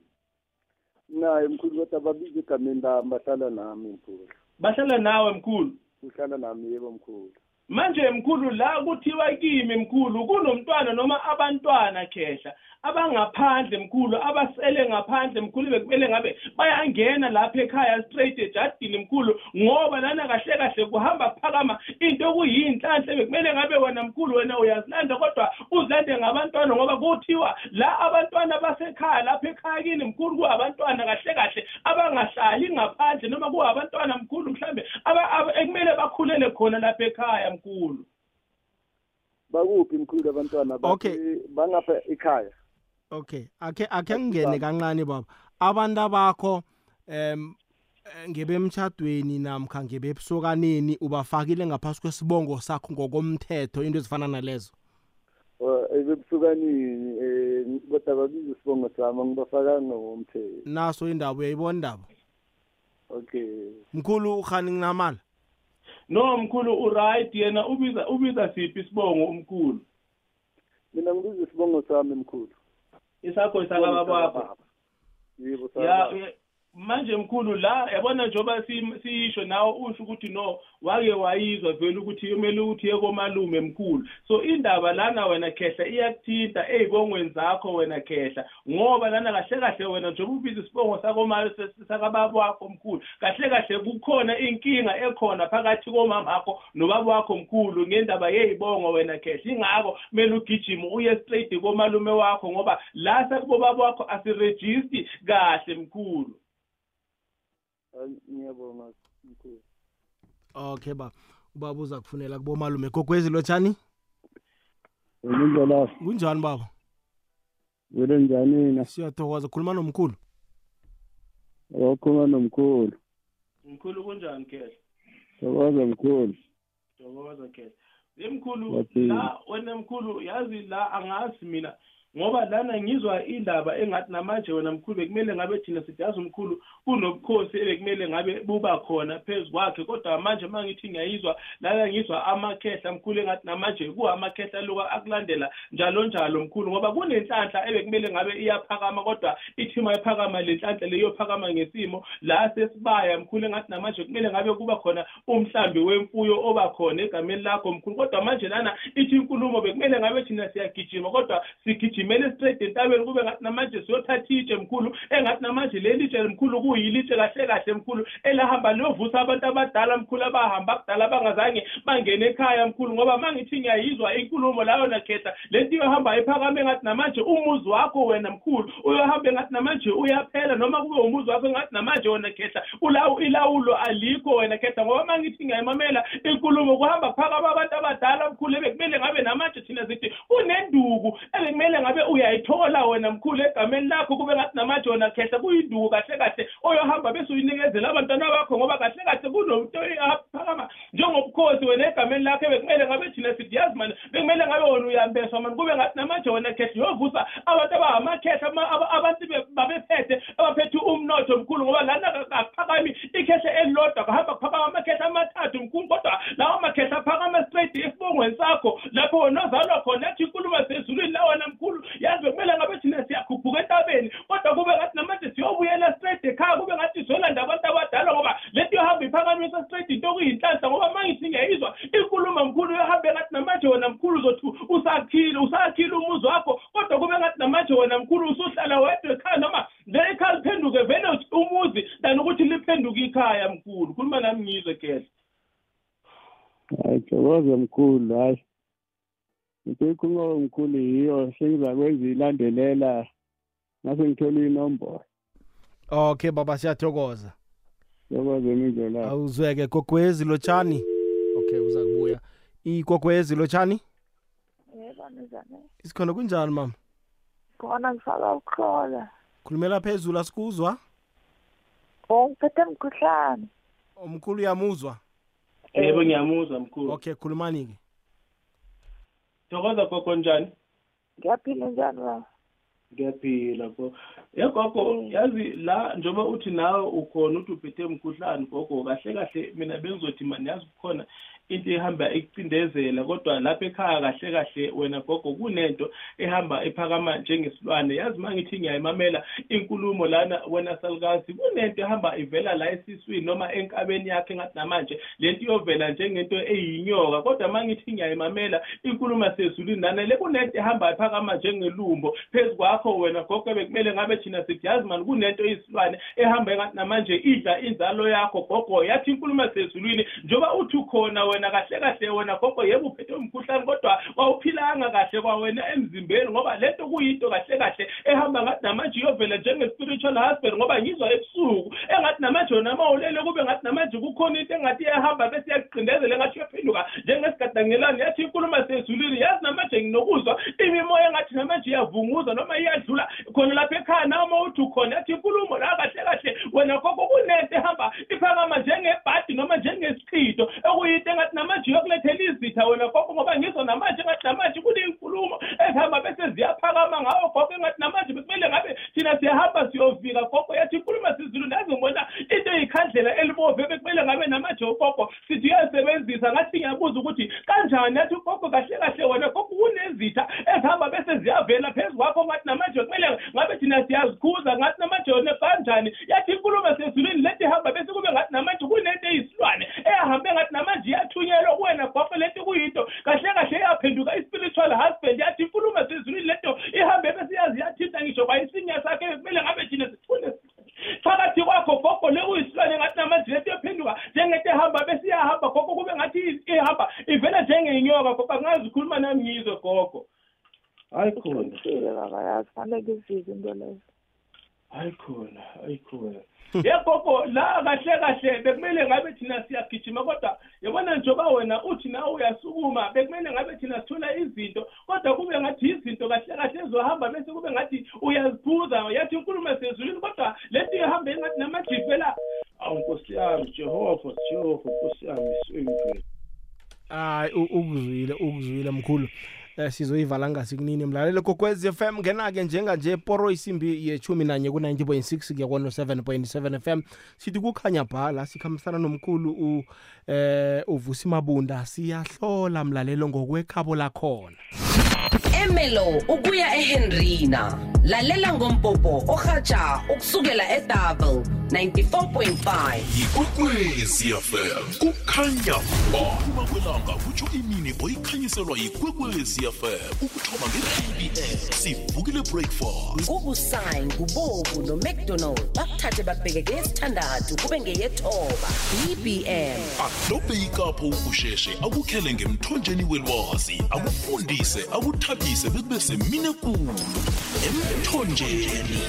S9: Naye mkhulu kodwa babiza egameni lami bahlala nami mkhulu.
S2: bahlala nawe mkhulu
S9: Uhlala nami yebo mkhulu.
S2: manje mkhulu la kuthiwa kimi mkhulu kunomntwana noma abantwana khehla abangaphandle mkhulu abasele ngaphandle mkhulu bekumele ngabe bayangena lapha ekhaya straight ejardini mkhulu ngoba lana kahle kahle kuhamba kuphakama into okuyinhlanhla bekumele ngabe wena mkhulu wena uyazilanda kodwa uzilande ngabantwana ngoba kuthiwa la abantwana basekhaya lapha ekhaya kini mkhulu kuwabantwana kahle kahle abangahlali ngaphandle noma kuwabantwana mkhulu mhlambe ekumele bakhulele khona lapha ekhaya mkhulu
S9: Bakuphi mkhulu abantwana
S1: Okay.
S9: Bangapha ekhaya.
S1: Okay akhe akhe ngingene kancane baba abantu bakho em ngebemtshadweni namkha ngebebusokaneni ubafakile ngaphasi kwesibongo sakho ngokomthetho into ezifana nalezo
S9: Eh ebebusukanini eh kodwa babiza isibongo sami ngibafaka ngomthetho.
S1: naso indaba uyayibona indaba
S9: Okay.
S1: mkhulu ukhani nginamala
S2: no mkhulu uright yena ubiza ubiza siphi isibongo umkhulu
S9: Mina ngibiza isibongo sami mkhulu.
S2: Isakho isakaba bakho
S9: Yebo
S2: ya
S9: sami.
S2: ya- manje mkhulu la yabona njengoba si- siyisho nawe usho ukuthi no wake wayizwa vele ukuthi kumele ukuthi ye komalume mkhulu so indaba lana wena khehla iyakuthinta ey'bongweni zakho wena khehla ngoba lana kahle kahle wena njengoba ubiza isibongo sakomali sakababa wakho mkhulu kahle kahle kukhona inkinga ekhona phakathi komama wakho nobaba wakho mkhulu ngendaba yey'bongo wena khehla ingakho kumele ugijime uye straight komalume wakho ngoba la sakubobaba wakho asirejisti kahle mkhulu
S9: Hayi, Ngiyabonga mkhulu.
S1: okay baba ubaba uza kufunela kubomalume gogwezi lotshani
S9: Ulinjalo.
S1: kunjani baba
S9: Vele njani na?
S1: siyathokoza khuluma nomkhulu
S9: Wakhuluma nomkhulu.
S2: mkhulu kunjani khehla
S9: Thokoza mkhulu.
S2: Thokoza khehla emkhulu
S9: Wathi-
S2: la wena mkhulu yazi la angazi mina ngoba lana ngizwa indaba engathi namanje wena mkhulu bekumele ngabe thina sithi yazi umkhulu kunobukhosi ebekumele ngabe buba khona phezu kwakhe. Kodwa manje uma ngithi ngiyayizwa lana ngizwa amakhehla mkhulu engathi namanje kuwamakhehla loku akulandela njalo njalo mkhulu ngoba kunenhlanhla ebekumele ngabe iyaphakama kodwa ithi uma iphakama le nhlanhla leyophakama ngesimo la sesibaya mkhulu engathi namanje kumele ngabe kuba khona umhlambi wemfuyo oba khona egameni lakho mkhulu. Kodwa manje lana ithi inkulumo bekumele ngabe thina siyagijima kodwa sigijimele straight entabeni kube ngathi namanje siyothatha itshe mkhulu engathi namanje leli tshe mkhulu kuyilitshe kahle kahle mkhulu elahamba liyovusa abantu abadala mkhulu abahamba kudala bangazange bangene ekhaya mkhulu ngoba uma ngithi ngiyayizwa inkulumo layo nakhetha lento iyohamba iphakame engathi namanje umuzi wakho wena mkhulu uyohamba engathi namanje uyaphela noma kube umuzi wakho engathi namanje wena khetha ulawu ilawulo alikho wena khetha ngoba uma ngithi ngiyayimamela inkulumo kuhamba kuphakama abantu abadala mkhulu ebekumele ngabe namanje thina sithi kunenduku ebekumele ngabe uyayithola wena mkhulu egameni lakho kube ngathi namanje wena khetha kuyinduku kahle kahle oyohamba bese uyinikezela abantwana bakho ngoba kahle kahle kunomuntu oyaphakama njengobukhosi wena egameni lakho bekumele ngabe thina sithi yazi mani bekumele ngabe wena uyambeswa mani kube ngathi namanje wena khetha uyovusa abantu abangamakhehla abantu babephethe abaphethe umnotho mkhulu ngoba lana kaphakami ikhehle elilodwa kuhamba kuphakama amakhehla amathathu mkhulu kodwa lawo makhehla aphakama straight esibongweni sakho lapho wena ozalwa khona yathi inkulumo sezulwini la wena mkhulu yazi bekumele ngabe thina siyakhuphuka entabeni kodwa kube ngathi namanje siyobuyela straight ekhaya kube ngathi siyolanda abantu abadala ngoba lento yohamba iphakamisa straight into okuyinhlanhla ngoba uma ngithi ngiyayizwa inkulumo mkhulu yohambe ngathi namanje wena mkhulu uzothi usakhile usakhile umuzi wakho kodwa kube ngathi namanje wena mkhulu usuhlala wedwa ekhaya noma le ekhaya liphenduke vele umuzi than ukuthi liphenduke ikhaya mkhulu. Khuluma nami ngizwe kehla
S9: hayi thokoze mkhulu hayi. Into ikhulumo mkhulu yiyo sengizakwenza ilandelela ngase ngithole inombolo.
S1: Okay baba siyathokoza.
S9: Thokoze imizolapho
S1: awuzweke gogwezi lotshani. Okay uza kubuya. Igogwezi lotshani?
S10: Yebo nizane
S1: isikhona kunjani mama?
S10: Khona ngifaka ukuhlola.
S1: Khulumela phezulu asikuzwa?
S10: O ngiphethe mkhuhlane
S1: omkhulu uyamuzwa?
S2: Yebo ngiyamuzwa mkhulu.
S1: Okay khulumani-ke.
S2: Thokoza gogo njani?
S10: Ngiyaphila njani baba
S2: ngiyaphila go yegogo yazi la njengoba uthi nawe ukhona uthi uphethe umkhuhlane gogo kahle kahle mina bengizothi mani yazi kukhona into ehamba ikucindezela kodwa lapha ekhaya kahle kahle wena gogo kunento ehamba ephakama njengesilwane. Yazi uma ngithi ngiyayimamela inkulumo lana wena salukazi kunento ehamba ivela la esiswini noma enkabeni yakhe ngathi namanje lento iyovela njengento eyinyoka. Kodwa uma ngithi ngiyayimamela inkulumo sezulwini nana le kunento ehamba ephakama njengelumbo. Phezu kwakho wena gogo bekumele ngabe thina sithi yazi mani kunento eyisilwane ehamba engathi namanje idla inzalo yakho gogo. Yathi inkulumo sezulwini njengoba uthi ukhona wena wena kahle kahle wena gogo yebo uphethe umkhuhlane kodwa wawuphilanga kahle kwawena emzimbeni ngoba lento kuyinto kahle kahle ehamba ngathi namanje iyovela njenge-spiritual husband ngoba ngizwa ebusuku engathi namanje wena ma ulele kube ngathi namanje kukhona into engathi iyahamba bese iyakuqindezela engathi uyaphenduka njengesigadangelane yathi inkulumo sezulwini yazi namanje nginokuzwa imimoya engathi namanje iyavunguza noma iyadlula khona lapha ekhaya nawe ma uthi ukhona yathi inkulumo la kahle kahle wena gogo kunento ehamba iphakama njengebhadi noma njengesichito okuyinto engathi namanje uyokulethela izitha wena gogo ngoba ngizwa namanje engathi namanje kuney'nkulumo ezihamba bese ziyaphakama ngawo gogo engathi namanje bekumele ngabe thina siyahamba siyovika gogo. Yathi inkulumo sizulu nazi ngibona into eyikhandlela elibove bekumele ngabe namanje ugogo sithi uyayisebenzisa. Ngathi ngiyabuza ukuthi kanjani? Yathi ugogo kahle kahle wena gogo kunezitha ezihamba bese ziyavela phezu kwakho. Ngathi namanje kumele ngabe thina siyazikhuza ngathi namanje wena kanjani? Yathi inkulumo sezulwini lethi ihamba bese kube ngathi namanje kunento eyisilwane eyahambe ngathi namanje iyathunyelwa kuwena gogo lento kuyinto. Kahle kahle iyaphenduka i-spiritual husband yathi inkulumo sezulwini lento ihambe bese yazi yathinta ngisho kwayisinya sakhe kumele ngabe thina sifune phakathi kwakho gogo lekuyisilwane ngathi namanje lento iyophenduka njengento ehamba bese iyahamba gogo kube ngathi ihamba ivela njengeyinyoka gogo angazi ukhuluma nami ngizwe gogo. Hayi khona.
S10: Ngifile baba yazi fanele ngizike into leyo.
S2: Hayi khona hayi khona. Yegogo la kahle kahle bekumele ngabe thina siyagijima kodwa yabona njengoba wena uthi nawe uyasukuma bekumele ngabe thina sithola izinto kodwa kube ngathi izinto kahle kahle ezohamba bese kube ngathi uyaziphuza yathi inkulumo sezulwini kodwa lento ihambe engathi namajivela awu nkosi yami jehova jehova nkosi yami swingwe
S1: hayi ukuzwile ukuzwile mkhulu. Eh sizoyivala ngasikunini mlalelo kokwez FM ngena ke njenga nje poro isimbi yechumi nanye ku 90.6 kuya ku 7.7 FM sithi kukhanya bhala sikhambisana nomkhulu u eh uvusi mabunda. Siyahlola mlalelo ngokwekhabo lakhona.
S8: Emelo ukuya eHenrina. Lalela ngompopo ohatsha ukusukela eDouble 94.5
S5: ikwekwezi fm kukhanya ba. Uma kwelanga kutsho imini oyikhanyiselwa yikwekwezi fm ukuthoma nge-pbs sivukile breakfast.
S8: Ngubusayi ngubobu nomcdonald bakuthathe bakubheke ngeyesithandathu kube ngeyethoba. Ebm
S5: adobhe ikapho ukusheshe akukhele ngemthonjeni welwazi akufundise akuthabise bekube semini ekulu. Emthonjeni.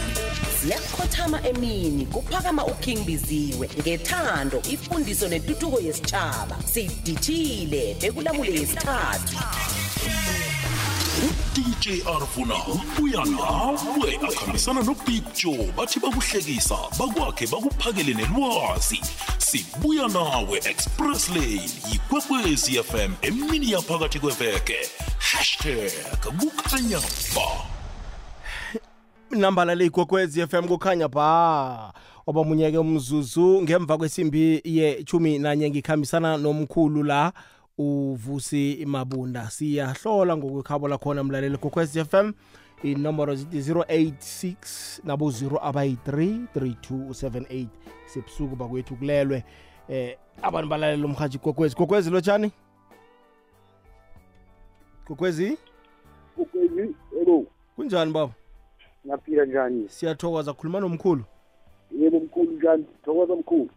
S8: Ziyakhothama emini kuphakama uking biziwe ngethando ifundiso netuthuko yesitshaba sidithile bekulamule yesithathu.
S5: Udj arvuna ubuya nawe akhambisana nobig joe bathi bakuhlekisa bakwakhe bakuphakele nelwazi. Sibuya nawe express lane yikwekwezi fm emini yaphakathi kweveke. Hashtag kukhanya ba.
S1: Nambala leyigogwezi FM kukhanya ba. Obamunyeke umzuzu ngemva kwesimbi yechumi nanye ngikhambisana nomkhulu la uvusi mabunda siyahlola ngokwekhabo lakhona mlaleli gogwezi FM inomboro zithi 086 nabo 0 abayi-3 3278 sebusuku bakwethu kulelwe eh abantu balalela umhaji gogwezi. Gogwezi lotshani? Gogwezi?
S9: Ukwezi elo
S1: kunjani baba?
S9: Ngaphila njani?
S1: Siyathokoza khuluma nomkhulu.
S9: Yebo mkhulu njani? Thokoza mkhulu.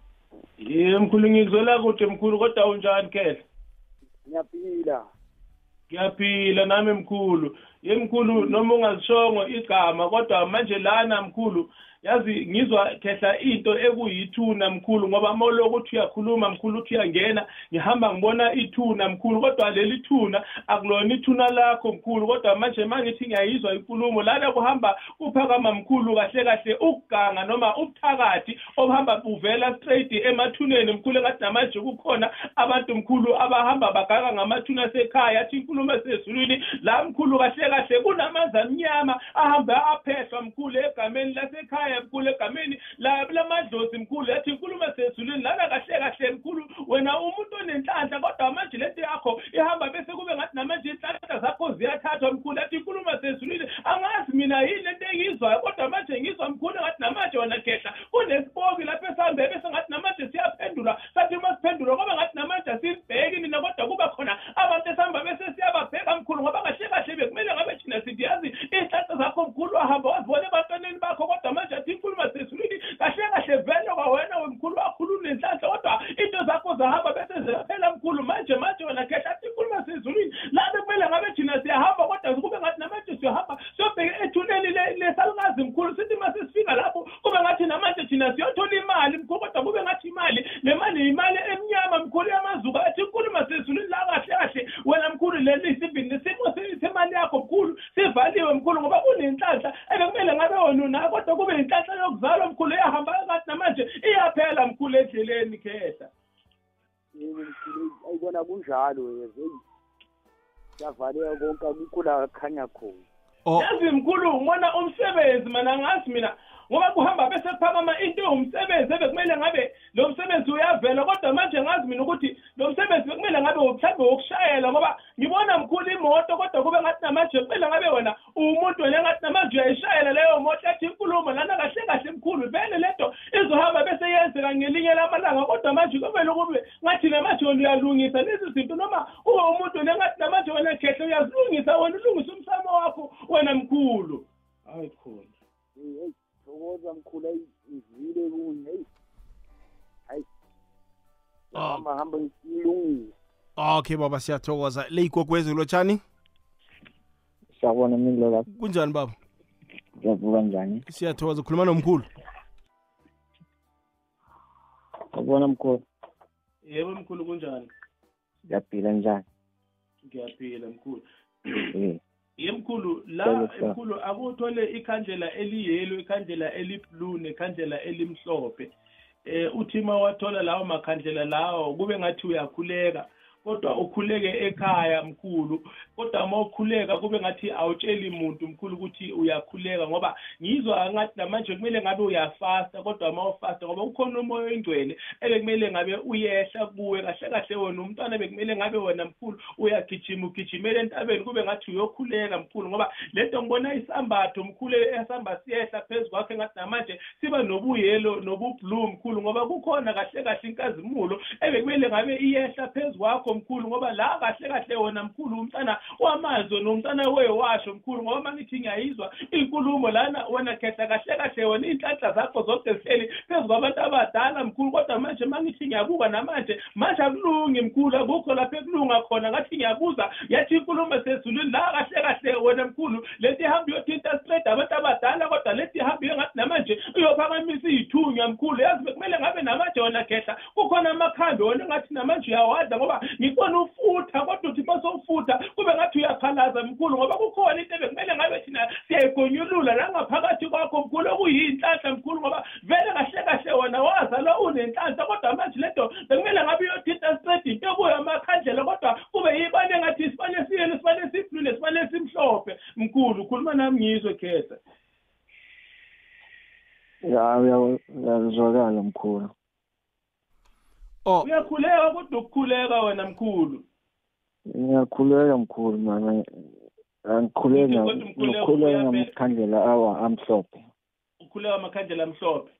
S2: Ye mkhulu ngikuzwela kude mkhulu kodwa unjani kehla
S9: ngiyaphila.
S2: Ngiyaphila nami mkhulu. Ye mkhulu noma ungazishongo igama kodwa manje lana mkhulu yazi ngizwa khehla into ekuyithuna mkhulu ngoba mawuloko uthi uyakhuluma mkhulu uthi uyangena ngihamba ngibona ithuna mkhulu kodwa leli thuna akulona ithuna lakho mkhulu. Kodwa manje mangithi ngiyayizwa inkulumo lana kuhamba uphakama mkhulu kahle kahle ukuganga noma ubuthakathi obuhamba buvela straight emathuneni mkhulu engathi namanje kukhona abantu mkhulu abahamba bagaka ngamathuna asekhaya athi inkulumo esezulwini la mkhulu kahle kahle kunamanzi amnyama ahamba aphehlwa mkhulu egameni lasekhaya. Mkhulu egameni la- lamadlozi mkhulu yathi inkulumo esezulwini lana kahle kahle mkhulu. Wena umuntu onenhlanhla kodwa manje lento yakho ihamba bese kube ngathi namanje inhlanhla zakho ziyathathwa mkhulu. Yathi inkulumo esezulwini angazi mina yini lento engiyizwayo kodwa manje ngizwa mkhulu ngathi namanje wena khehla. Kunesipoki lapho esihambe bese ngathi namanje siyaphendula. Sathi uma siphendula kwaba ngathi namanje asibheki nina kodwa kuba khona abantu esihamba bese siyababheka mkhulu ngoba kahle kahle bekumele ngabe thina sithi yazi iy'hlahla zakho mkhulu wahamba wazibona ebantwaneni bakho kodwa manje athi inkulumo sezulwini kahle kahle vele kwawena wemkhulu wakhuluma nenhlanhla kodwa into zakho zahamba bese ziyaphela mkhulu. Manje manje wena khehla athi inkulumo labe la bekumele ngabe thina siyahamba kodwa kube ngathi namanje siyohamba siyobheka ethuneni le- lesalukazi mkhulu sithi uma sesifika lapho kube ngathi namanje thina siyothola imali mkhulu kodwa kube ngathi imali le mali imali emnyama mkhulu yamazuka athi inkulumo sezulwini la kahle kahle. Wena mkhulu leli sibini simo se- semali yakho mkhulu sivaliwe mkhulu ngoba kunenhlanhla ebekumele ngabe wena unayo kodwa kube inhlanhla yokuzalwa mkhulu iyahamba kathi namanje iyaphela mkhulu endleleni khehla.
S9: Ayibona kunjalo yebo eyi siyavaleka konke akukho la kukhanya khona.
S2: Yazi mkhulu ngibona umsebenzi mana ngazi mina ngoba kuhamba bese kuphakama into ewumsebenzi ebekumele ngabe lo msebenzi uyavela kodwa manje ngazi mina ukuthi lo msebenzi bekumele ngabe mhlawumbe wokushayela ngoba ngibona mkhulu imoto kodwa kube ngathi namanje kumele ngabe wena umuntu wena ngathi namanje uyayishayela leyo moto ethi inkulumo lana kahle kahle mkhulu vele lento izohamba bese yenzeka ngelinye lamalanga kodwa manje kumele kube ngathi namanje wena uyalungisa lezi zinto noma ube umuntu wena ngathi namanje wena khehle uyazilungisa wena ulungisa umsamo wakho wena mkhulu. Hayi khona.
S9: Eyi eyi thokoza mkhulu ayi ngivile kunye eyi. Hayi. Hamba hamba ngilungisa
S1: okay baba siyathokoza. Leyigogwezi lotshani
S11: siyabona mindlo lapho.
S1: Kunjani baba?
S11: Ngiyavuka njani?
S1: Siyathokoza khuluma nomkhulu.
S11: Uyabona mkhulu.
S2: Yebo mkhulu kunjani?
S11: Ngiyaphila njani?
S2: Ngiyaphila mkhulu.
S11: Eh,
S2: ye mkhulu la
S11: Yebo, sir.
S2: mkhulu akuthole ikhandlela eliyelo ikhandlela eliblue nekhandlela elimhlophe eh uthi uma wathola lawo makhandlela lawo kube ngathi uyakhuleka kodwa ukhuleke ekhaya mkhulu kodwa uma ukhuleka kube ngathi awutsheli muntu mkhulu ukuthi uyakhuleka ngoba ngizwa ngathi namanje kumele ngabe uyafasta kodwa uma ufasta ngoba ukhona umoya oyingcwele ebekumele ngabe uyehla kuwe kahle kahle wena umntwana bekumele ngabe wena mkhulu uyagijima ugijimele entabeni kube ngathi uyokhuleka mkhulu ngoba lento ngibona isambatho mkhulu esihamba siyehla phezu kwakhe ngathi namanje siba nobuyelo nobublue mkhulu ngoba kukhona kahle kahle inkazimulo ebekumele ngabe iyehla phezu kwakho mkhulu ngoba la kahle kahle wona mkhulu umntana wamazwe nomntana wewasho mkhulu ngoba mangithi ngiyayizwa inkulumo lana wena khetha kahle kahle wena iy'nhlanhla zakho zonke zihleli phezu kwabantu abadala mkhulu. Kodwa manje mangithi ngiyabuka namanje manje akulungi mkhulu akukho lapho ekulunga khona. Ngathi ngiyabuza yathi inkulumo sezulwini la kahle kahle wena mkhulu leti ihambe iyothinta straight abantu abadala kodwa leti ihambe iyo ngathi namanje iyophakamisa iy'thunywa mkhulu. Yazi bekumele ngabe namanje wena khetha kukhona amakhambi wena ngathi namanje uyawadla ngoba ngikubona ufutha kodwa uthi masowufutha kube ngathi uyakhalaza mkhulu ngoba kukhona into ebekumele ngabe thina siyayigonyulula langaphakathi kwakho mkhulu okuyinhlanhla mkhulu ngoba vele kahle kahle wona wazalwa unenhlanhla kodwa manje lento bekumele ngabe uyothinta straight into ekuyo amakhandlela kodwa kube yibane ngathi sibane siyele sibane siblule sibane simhlophe? Mkhulu khuluma nami ngizwe khetha.
S11: Ya uyazwakala mkhulu.
S1: Oh.
S2: Uyakhuleka kodwa ukukhuleka wena mkhulu.
S11: Ngiyakhuleka mkhulu mana angikhuleka
S2: Kodwa umkhuleko
S11: ngikhuleka
S2: uyavela.
S11: ngamakhandlela awa amhlophe
S2: ukhuleka amakhandlela amhlophe
S11: eh mkhulu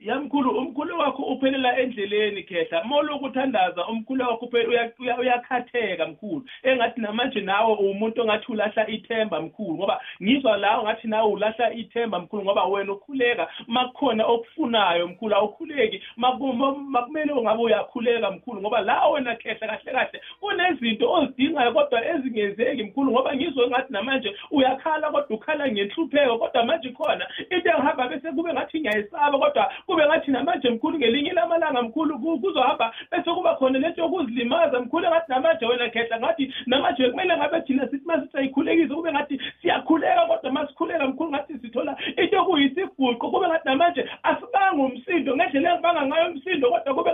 S2: yamkhulu umkhulu wakho uphelela endleleni khehla. Molokuthandaza umkhulu wakho uphela- uya- uya- uyakhatheka mkhulu. Engathi namanje nawe umuntu ongathi ulahla ithemba mkhulu ngoba ngizwa lawo ngathi nawe ulahla ithemba mkhulu ngoba wena ukhuleka. Makukhona okufunayo mkhulu awukhuleki. Maku- ma- makumele ungabe uyakhuleka mkhulu ngoba la wena khehla kahle kahle kunezinto ozidingayo kodwa ezingenzeki mkhulu ngoba ngizwe ngathi namanje uyakhala kodwa ukhala ngenhlupheko kodwa manje khona into engihamba bese kube ngathi ngiyayisaba kodwa kube ngathi namanje mkhulu ngelinye lamalanga mkhulu ku- kuzohamba bese kuba khona lento yokuzilimaza mkhulu ngathi namanje wena khehla ngathi namanje kumele ngabe thina sithi masithi ayikhulekise kube ngathi siyakhuleka kodwa masikhuleka mkhulu ngathi sithola into okuyisiguqo kube ngathi namanje asibanga umsindo ngendlela engibanga ngayo umsindo kodwa kube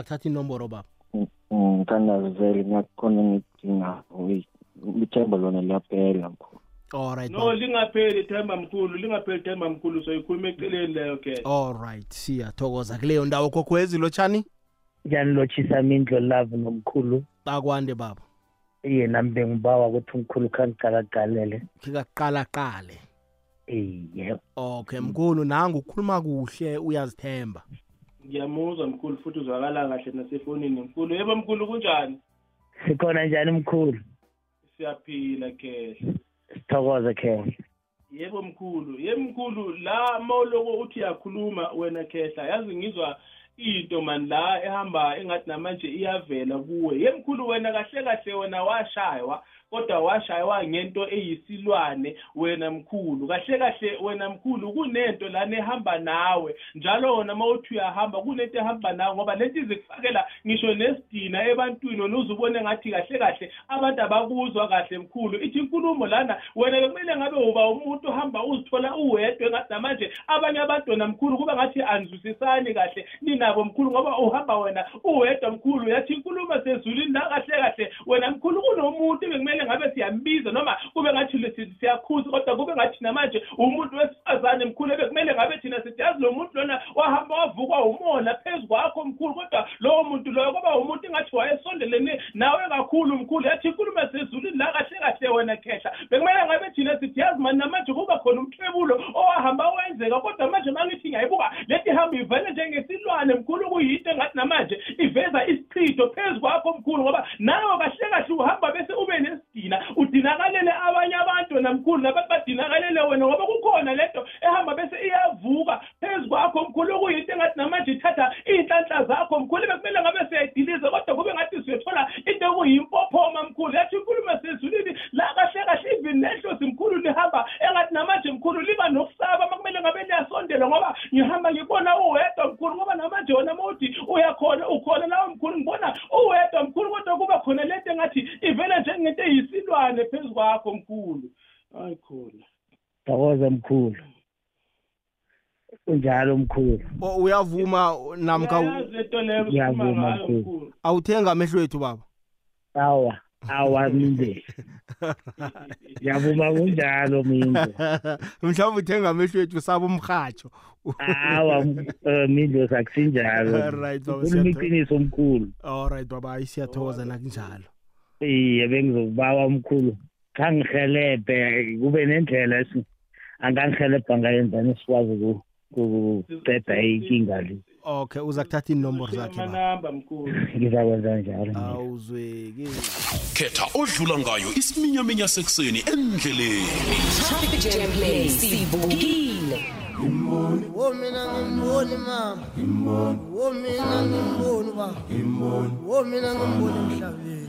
S1: uza kuthatha inomboro baba?
S11: Ngithandaza vele ngakhona ngidinga ithemba lona liyaphela mkhulu.
S1: Alright
S2: no lingapheli ithemba mkhulu lingapheli ithemba mkhulu soyikhuluma eceleni leyo khehla
S1: alright siyathokoza kuleyo ndawo. Kokhwezi lotshani?
S12: Njani lotshisa mindlo love nomkhulu.
S1: Akwande baba.
S12: Iye nami bengibawa ukuthi umkhulu khangiqalagalele
S1: khikaqala qale
S12: iye.
S1: Okay mkhulu nangu ukhuluma kuhle uyazithemba.
S2: Ngiyamuzwa mkhulu futhi uzwakala kahle nasefonini mkhulu. Yebo mkhulu kunjani?
S12: Sikhona njani mkhulu?
S2: Siyaphila khehla.
S12: Sithokoze khehla.
S2: Yebo mkhulu. Yebo mkhulu la mawuloko uthi uyakhuluma wena khehla yazi ngizwa into mani la ehamba engathi namanje iyavela kuwe. Ye mkhulu wena kahle kahle wena washaywa. Kodwa washaywa ngento eyisilwane wena mkhulu. Kahle kahle wena mkhulu kunento lana ehamba nawe. Njalo wona uma uthi uyahamba kunento ehamba nawe ngoba lento izikufakela ngisho nesidina ebantwini wena uze ubone ngathi kahle kahle abantu abakuzwa kahle mkhulu. Ithi inkulumo lana wena bekumele ngabe uba umuntu ohamba uzithola uwedwa engathi namanje abanye abantu wena mkhulu kuba ngathi anizwisisani kahle ninabo mkhulu ngoba uhamba wena uwedwa mkhulu. Yathi inkulumo sezulwini la kahle kahle wena mkhulu kunomuntu bekumele ngabe siyambiza noma kube ngathi sithi siyakhuza kodwa kube ngathi namanje umuntu wesifazane mkhulu bekumele ngabe thina sithi yazi lo muntu lona wahamba wavukwa umona phezu kwakho mkhulu kodwa lowo muntu loyo kwaba umuntu engathi wayesondelene nawe kakhulu mkhulu. Yathi inkulumo sezulwini la kahle kahle wena khehla. Bekumele ngabe thina sithi yazi mani namanje kuba khona umthwebulo owahamba wenzeka kodwa manje mangithi ngiyayibuka lethi hamba ivele njengesilwane mkhulu kuyinto engathi namanje iveza isichitho phezu kwakho mkhulu ngoba nawe kahle kahle uhamba bese ube nesidingo thina udinakalele abanye abantu wena mkhulu nabantu badinakalele wena ngoba kukhona lento ehamba bese iyavuka. Phezu kwakho mkhulu okuyinto engathi namanje ithatha iy'nhlanhla zakho mkhulu bekumele ngabe siyayidiliza kodwa kube ngathi siyothola into ekuyimpophoma mkhulu. Yathi inkulumo sezulwini la kahle nehlozi mkhulu lihamba engathi namanje mkhulu liba nokusaba uma kumele ngabe liyasondela ngoba ngihamba ngibona uwedwa mkhulu ngoba namanje wona mawuthi uyakhona ukhona lawo mkhulu ngibona uwedwa mkhulu kodwa kuba khona lento engathi ivele njengento eyisilwane phezu kwakho mkhulu. Hayi khona.
S12: Thokoza mkhulu. Kunjalo mkhulu.
S1: Uyavuma namkha u-
S2: Uyayazi lento leyo
S12: Ngiyavuma,
S2: esikhuluma ngayo
S12: mkhulu.
S2: mkhulu.
S1: Awuthenga amehlo ethu baba?
S12: Awa. Awa minde ngiyavuma kunjalo minde
S1: mhlawumbe uthenga amehlo ethu usaba umrhatsho
S12: awa um minde sakusinjalo
S1: Alright, baba,
S12: khuluma
S1: siyatho-
S12: iqiniso mkhulu
S1: alright baba siyathokoza nakunjalo
S12: iye bengizokubawa mkhulu khangihelebhe kube nendlela esi angangihelebha ngayenzani sikwazi ku- kuqeda inkinga le
S1: okay uza kuthatha inomboro zakhe baba
S2: amanamba mkhulu
S12: ngizakwenza njalo
S1: awuzweki
S5: khetha odlula ngayo isiminyaminya sekuseni endleleni.
S8: Traffic Jam Play sivukile
S13: wo mina ngimboni mama. Wo mina ngimboni ba wo mina ngimboni emhlabeni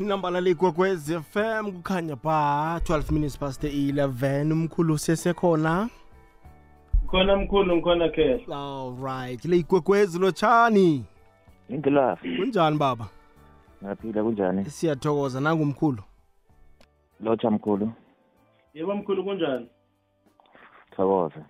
S1: inamba ligwekwez fm kukhanya ba 12 minutes past 11 umkhulu sesekhona
S2: khona mkhulu ngikhona khehla
S1: alright le igwekwezi lotshani
S11: Ingilafi.
S1: kunjani baba?
S11: Ngaphila kunjani?
S1: siyathokoza nangumkhulu?
S11: Lotsha mkhulu.
S2: yebo mkhulu kunjani?
S11: Thokoza.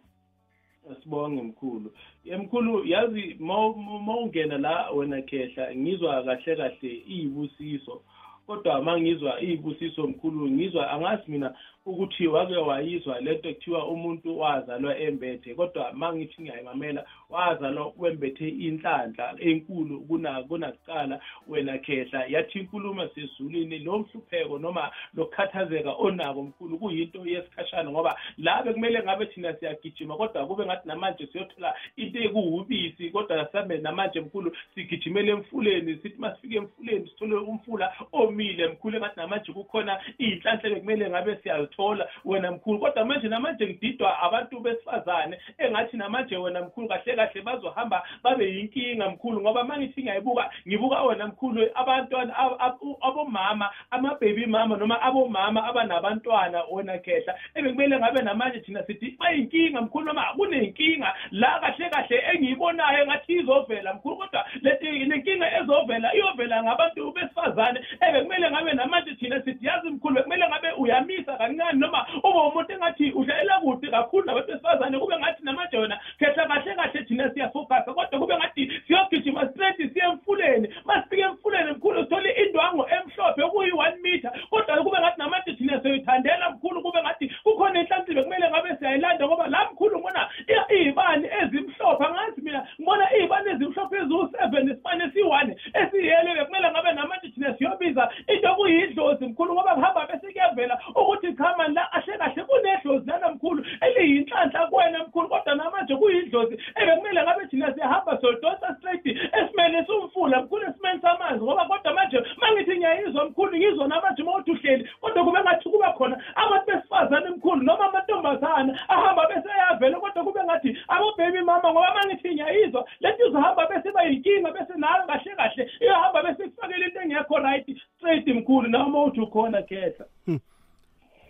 S2: asibonge mkhulu. Ye mkhulu yazi ma ungena la wena khehla ngizwa kahle kahle iyibusiso. Kodwa uma ngizwa iyibusiso mkhulu ngizwa angazi mina ukuthi wake wayizwa lento kuthiwa umuntu wazalwa embethe kodwa ma ngithi ngiyayimamela wazalwa wembethe inhlanhla enkulu kuna kunakuqala wena khehla. Yathi inkulumo sezulwini lo mhlupheko noma lokukhathazeka onako mkhulu kuyinto yesikhashana ngoba la bekumele ngabe thina siyagijima kodwa kube ngathi namanje siyothola into ekuwubisi kodwa sabe namanje mkhulu sigijimele emfuleni sithi masifike emfuleni sithole umfula omile mkhulu engathi namanje kukhona iy'nhlanhla bekumele ngabe siyazithola wena mkhulu. Kodwa manje namanje ngididwa abantu besifazane engathi namanje wena mkhulu kahle kahle bazohamba babe yinkinga mkhulu ngoba ma ngithi ngiyayibuka ngibuka wena mkhulu abantwana ab- ab- abomama ama-baby mama noma abomama abanabantwana wena khehla ebekumele ngabe namanje thina sithi bayinkinga mkhulu noma kunenkinga la kahle kahle engiyibonayo engathi izovela mkhulu kodwa leti lenkinga ezovela iyovela ngabantu besifazane ebekumele ngabe namanje thina sithi yazi mkhulu bekumele ngabe uyamisa kancane noma ube umuntu engathi udlalela kude kakhulu nabantu besifazane kube ngathi namanje wena khetha kahle kahle thina siyafokasa kodwa kube ngathi siyogijima straight siye emfuleni. Masifike emfuleni mkhulu sithole indwango emhlophe kuyi-one meter kodwa kube ngathi namanje thina siyoyithandela mkhulu kube ngathi kukhona inhlansi bekumele ngabe siyayilanda ngoba la mkhulu ngibona i- iy'bani ezimhlophe angazi mina ngibona iy'bani ezimhlophe eziwu-seven isibani esiyi-one esiyele bekumele ngabe namanje thina siyobiza into okuyidlozi mkhulu ngoba kuhamba bese kuyavela ukuthi khama la ahle kahle kunedlozi lana mkhulu eliyinhlanhla kuwena mkhulu kodwa namanje kuyidlozi ebekumele ngabe thina siyahamba siyodonsa straight esimeni siwumfula mkhulu esimeni samanzi ngoba kodwa manje ma ngithi ngiyayizwa mkhulu ngizwa namanje uma uthi uhleli kodwa kube ngathi kuba khona abantu besifazane mkhulu noma amantombazana ahamba beseyavela kodwa kube ngathi abo-baby mama ngoba ma ngithi ngiyayizwa leti izohamba bese bayinkinga bese nayo kahle kahle iyohamba bese ikufakele into engekho right straight mkhulu nawe uma uthi ukhona khetha.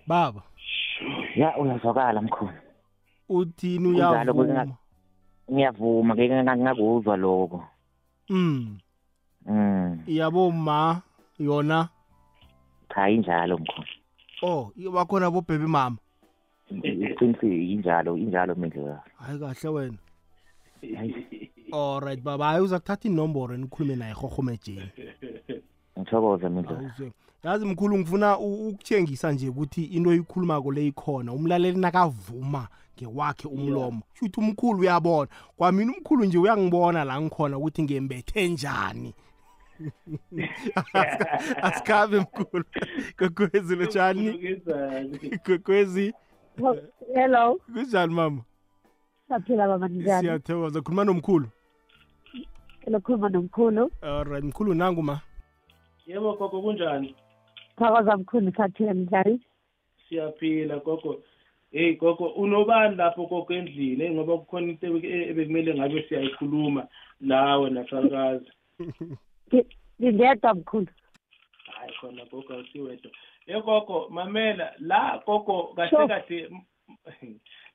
S1: Baba.
S11: Ya uyazwakala mkhulu.
S1: uthini
S11: Kunjalo kuke
S1: uyavuma
S11: nga- Ngiyavuma ngeke ngakuzwa lokho.
S1: mm.
S11: Mm.
S1: yaboma yona?
S11: Cha injalo mkhulu.
S1: oh bakhona bobhebe mama?
S11: Iqinisile injalo injalo mindlela
S1: hayi kahle wena. Alright baba. Hayi uza kuthatha inomboro nikhulume naye rhorhomejeni
S11: ngithokoze mindlela
S1: Awuzwe. yazi mkhulu ngifuna u- ukuthengisa nje ukuthi into oyikhulumako le ikhona. Umlaleli nakavuma ngewakhe umlomo. Shuthi umkhulu uyabona. Kwamina umkhulu nje uyangibona la ngikhona ukuthi ngembethe njani. Asika- asikhambe mkhulu. Kokwezi lotshani kokwezi.
S14: Hello.
S1: Kunjani mama?
S14: Saphila baba njani?
S1: Siyathokoza. Khuluma nomkhulu.
S14: Lokhuluma nomkhulu.
S1: Alright mkhulu nangu ma.
S2: Yebo gogo kunjani?
S14: Thokoza mkhulu saphila njani
S2: siyaphila gogo. Hey gogo unobani lapho gogo endlini hey ngoba kukhona into ebe- ebekumele ngabe siyayikhuluma lawe nasalukazi
S14: Ngi- ngingedwa mkhulu.
S2: Hayi khona gogo awusiwedwa. Ye gogo mamela la gogo kahle kahle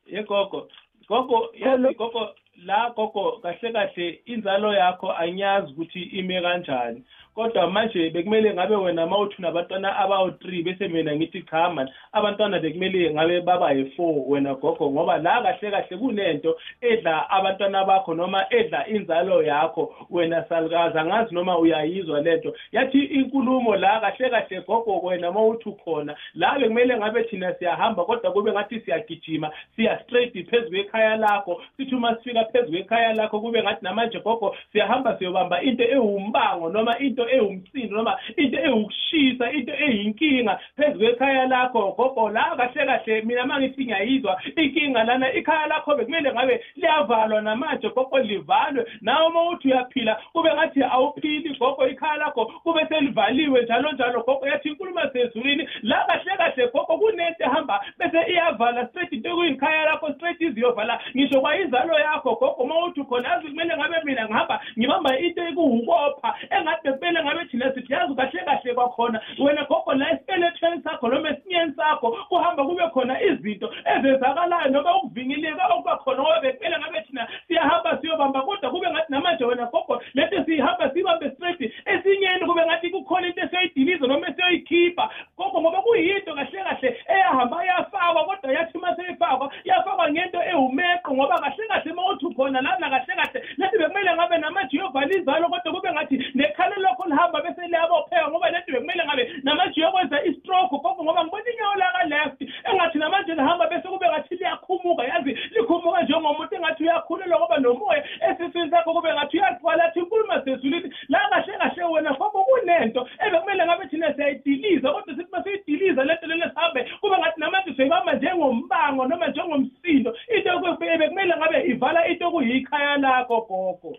S2: ye gogo. Gogo yazi gogo la gogo kahle kahle inzalo yakho anyazi ukuthi ime kanjani. Kodwa manje bekumele ngabe wena mawuthi unabantwana abawu-three bese mina ngithi cha mani abantwana bekumele ngabe baba yi-four wena gogo ngoba la kahle kahle kunento edla abantwana bakho noma edla inzalo yakho. Wena salukazi angazi noma uyayizwa lento. Yathi inkulumo la kahle kahle gogo wena mawuthi ukhona la bekumele ngabe thina siyahamba kodwa kube ngathi siyagijima siya straight phezu kwekhaya lakho. Sithi uma sifika phezu kwekhaya lakho kube ngathi namanje gogo siyahamba siyobamba into ewumbango noma into ewumsindo noma into ewukushisa into eyinkinga. Phezu kwekhaya lakho gogo la kahle kahle mina uma ngithi ngiyayizwa inkinga lana ikhaya lakho bekumele ngabe liyavalwa namanje gogo livalwe. Nawe uma uthi uyaphila kube ngathi awuphili gogo ikhaya lakho kube selivaliwe njalo njalo gogo yathi inkulumo sezulwini la kahle kahle gogo kunento ehamba bese iyavala straight into kuyikhaya lakho straight iziyovala. Ngisho kwayinzalo yakho gogo uma uthi khona yazi kumele ngabe mina ngihamba ngibamba into ekuwukopha engathi bekumele ngabe thina sithi yazi kahle kahle kwakhona. Wena gogo la esibelethweni sakho noma esinyeni sakho kuhamba kube khona izinto ezenzakalayo noma ukuvingeleka okuba khona ngoba bekumele ngabe thina siyahamba siyobamba kodwa kube ngathi namanje wena gogo lento siyihamba siyibambe straight esinyeni kube ngathi kukhona into esiyoyidiliza noma esiyoyikhipha. Gogo ngoba kuyinto kahle kahle eyahamba yafakwa kodwa yathi uma seyifakwa yafakwa ngento ewumeqo ngoba kahle kahle uma uthi ukhona lana kahle kahle lethi bekumele ngabe namanje uyovala inzalo kodwa kube ngathi nekhalo lokho lihamba bese liyabopheka ngoba lethi bekumele ngabe namanje uyokwenza istroke gogo ngoba ngibona inyawo laka-left engathi namanje lihamba bese kube ngathi liyakhumuka yazi? Likhumuka njengomuntu engathi uyakhulelwa ngoba nomoya esiswini sakho kube ngathi uyaqala athi inkulumo sezulwini la kahle kahle wena gogo kunento ebekumele ngabe thina siyayidiliza kodwa sithi masiyidiliza lento lelo sihambe kube ngathi namanje siyibamba njengombango noma njengomsindo into bekumele ngabe ivala into kuyikhaya lakho gogo.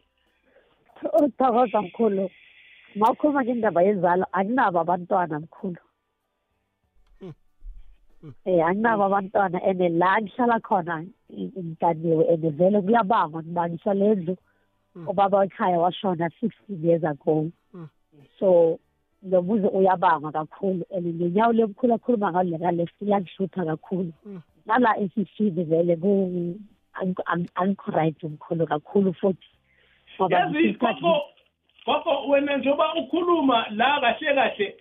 S14: Thokoza mkhulu. Mawukhuluma ngendaba yenzalo akunabo abantwana mkhulu. Eh akunabo abantwana and la ngihlala khona ngikaniwe and vele kuyabangwa ngibangisa lendlu. Ubaba wekhaya washona sixteen years ago. So lobuzo uyabangwa kakhulu and ngenyawo lemkhulu akhuluma ngalo leka-left liyangihlupha kakhulu. Nala esifini vele ku- angikho- ang- angikho right mkhulu kakhulu futhi. Ngoba
S2: yazi
S14: ngisikhathi-
S2: gogo gogo wena njengoba ukhuluma la kahle kahle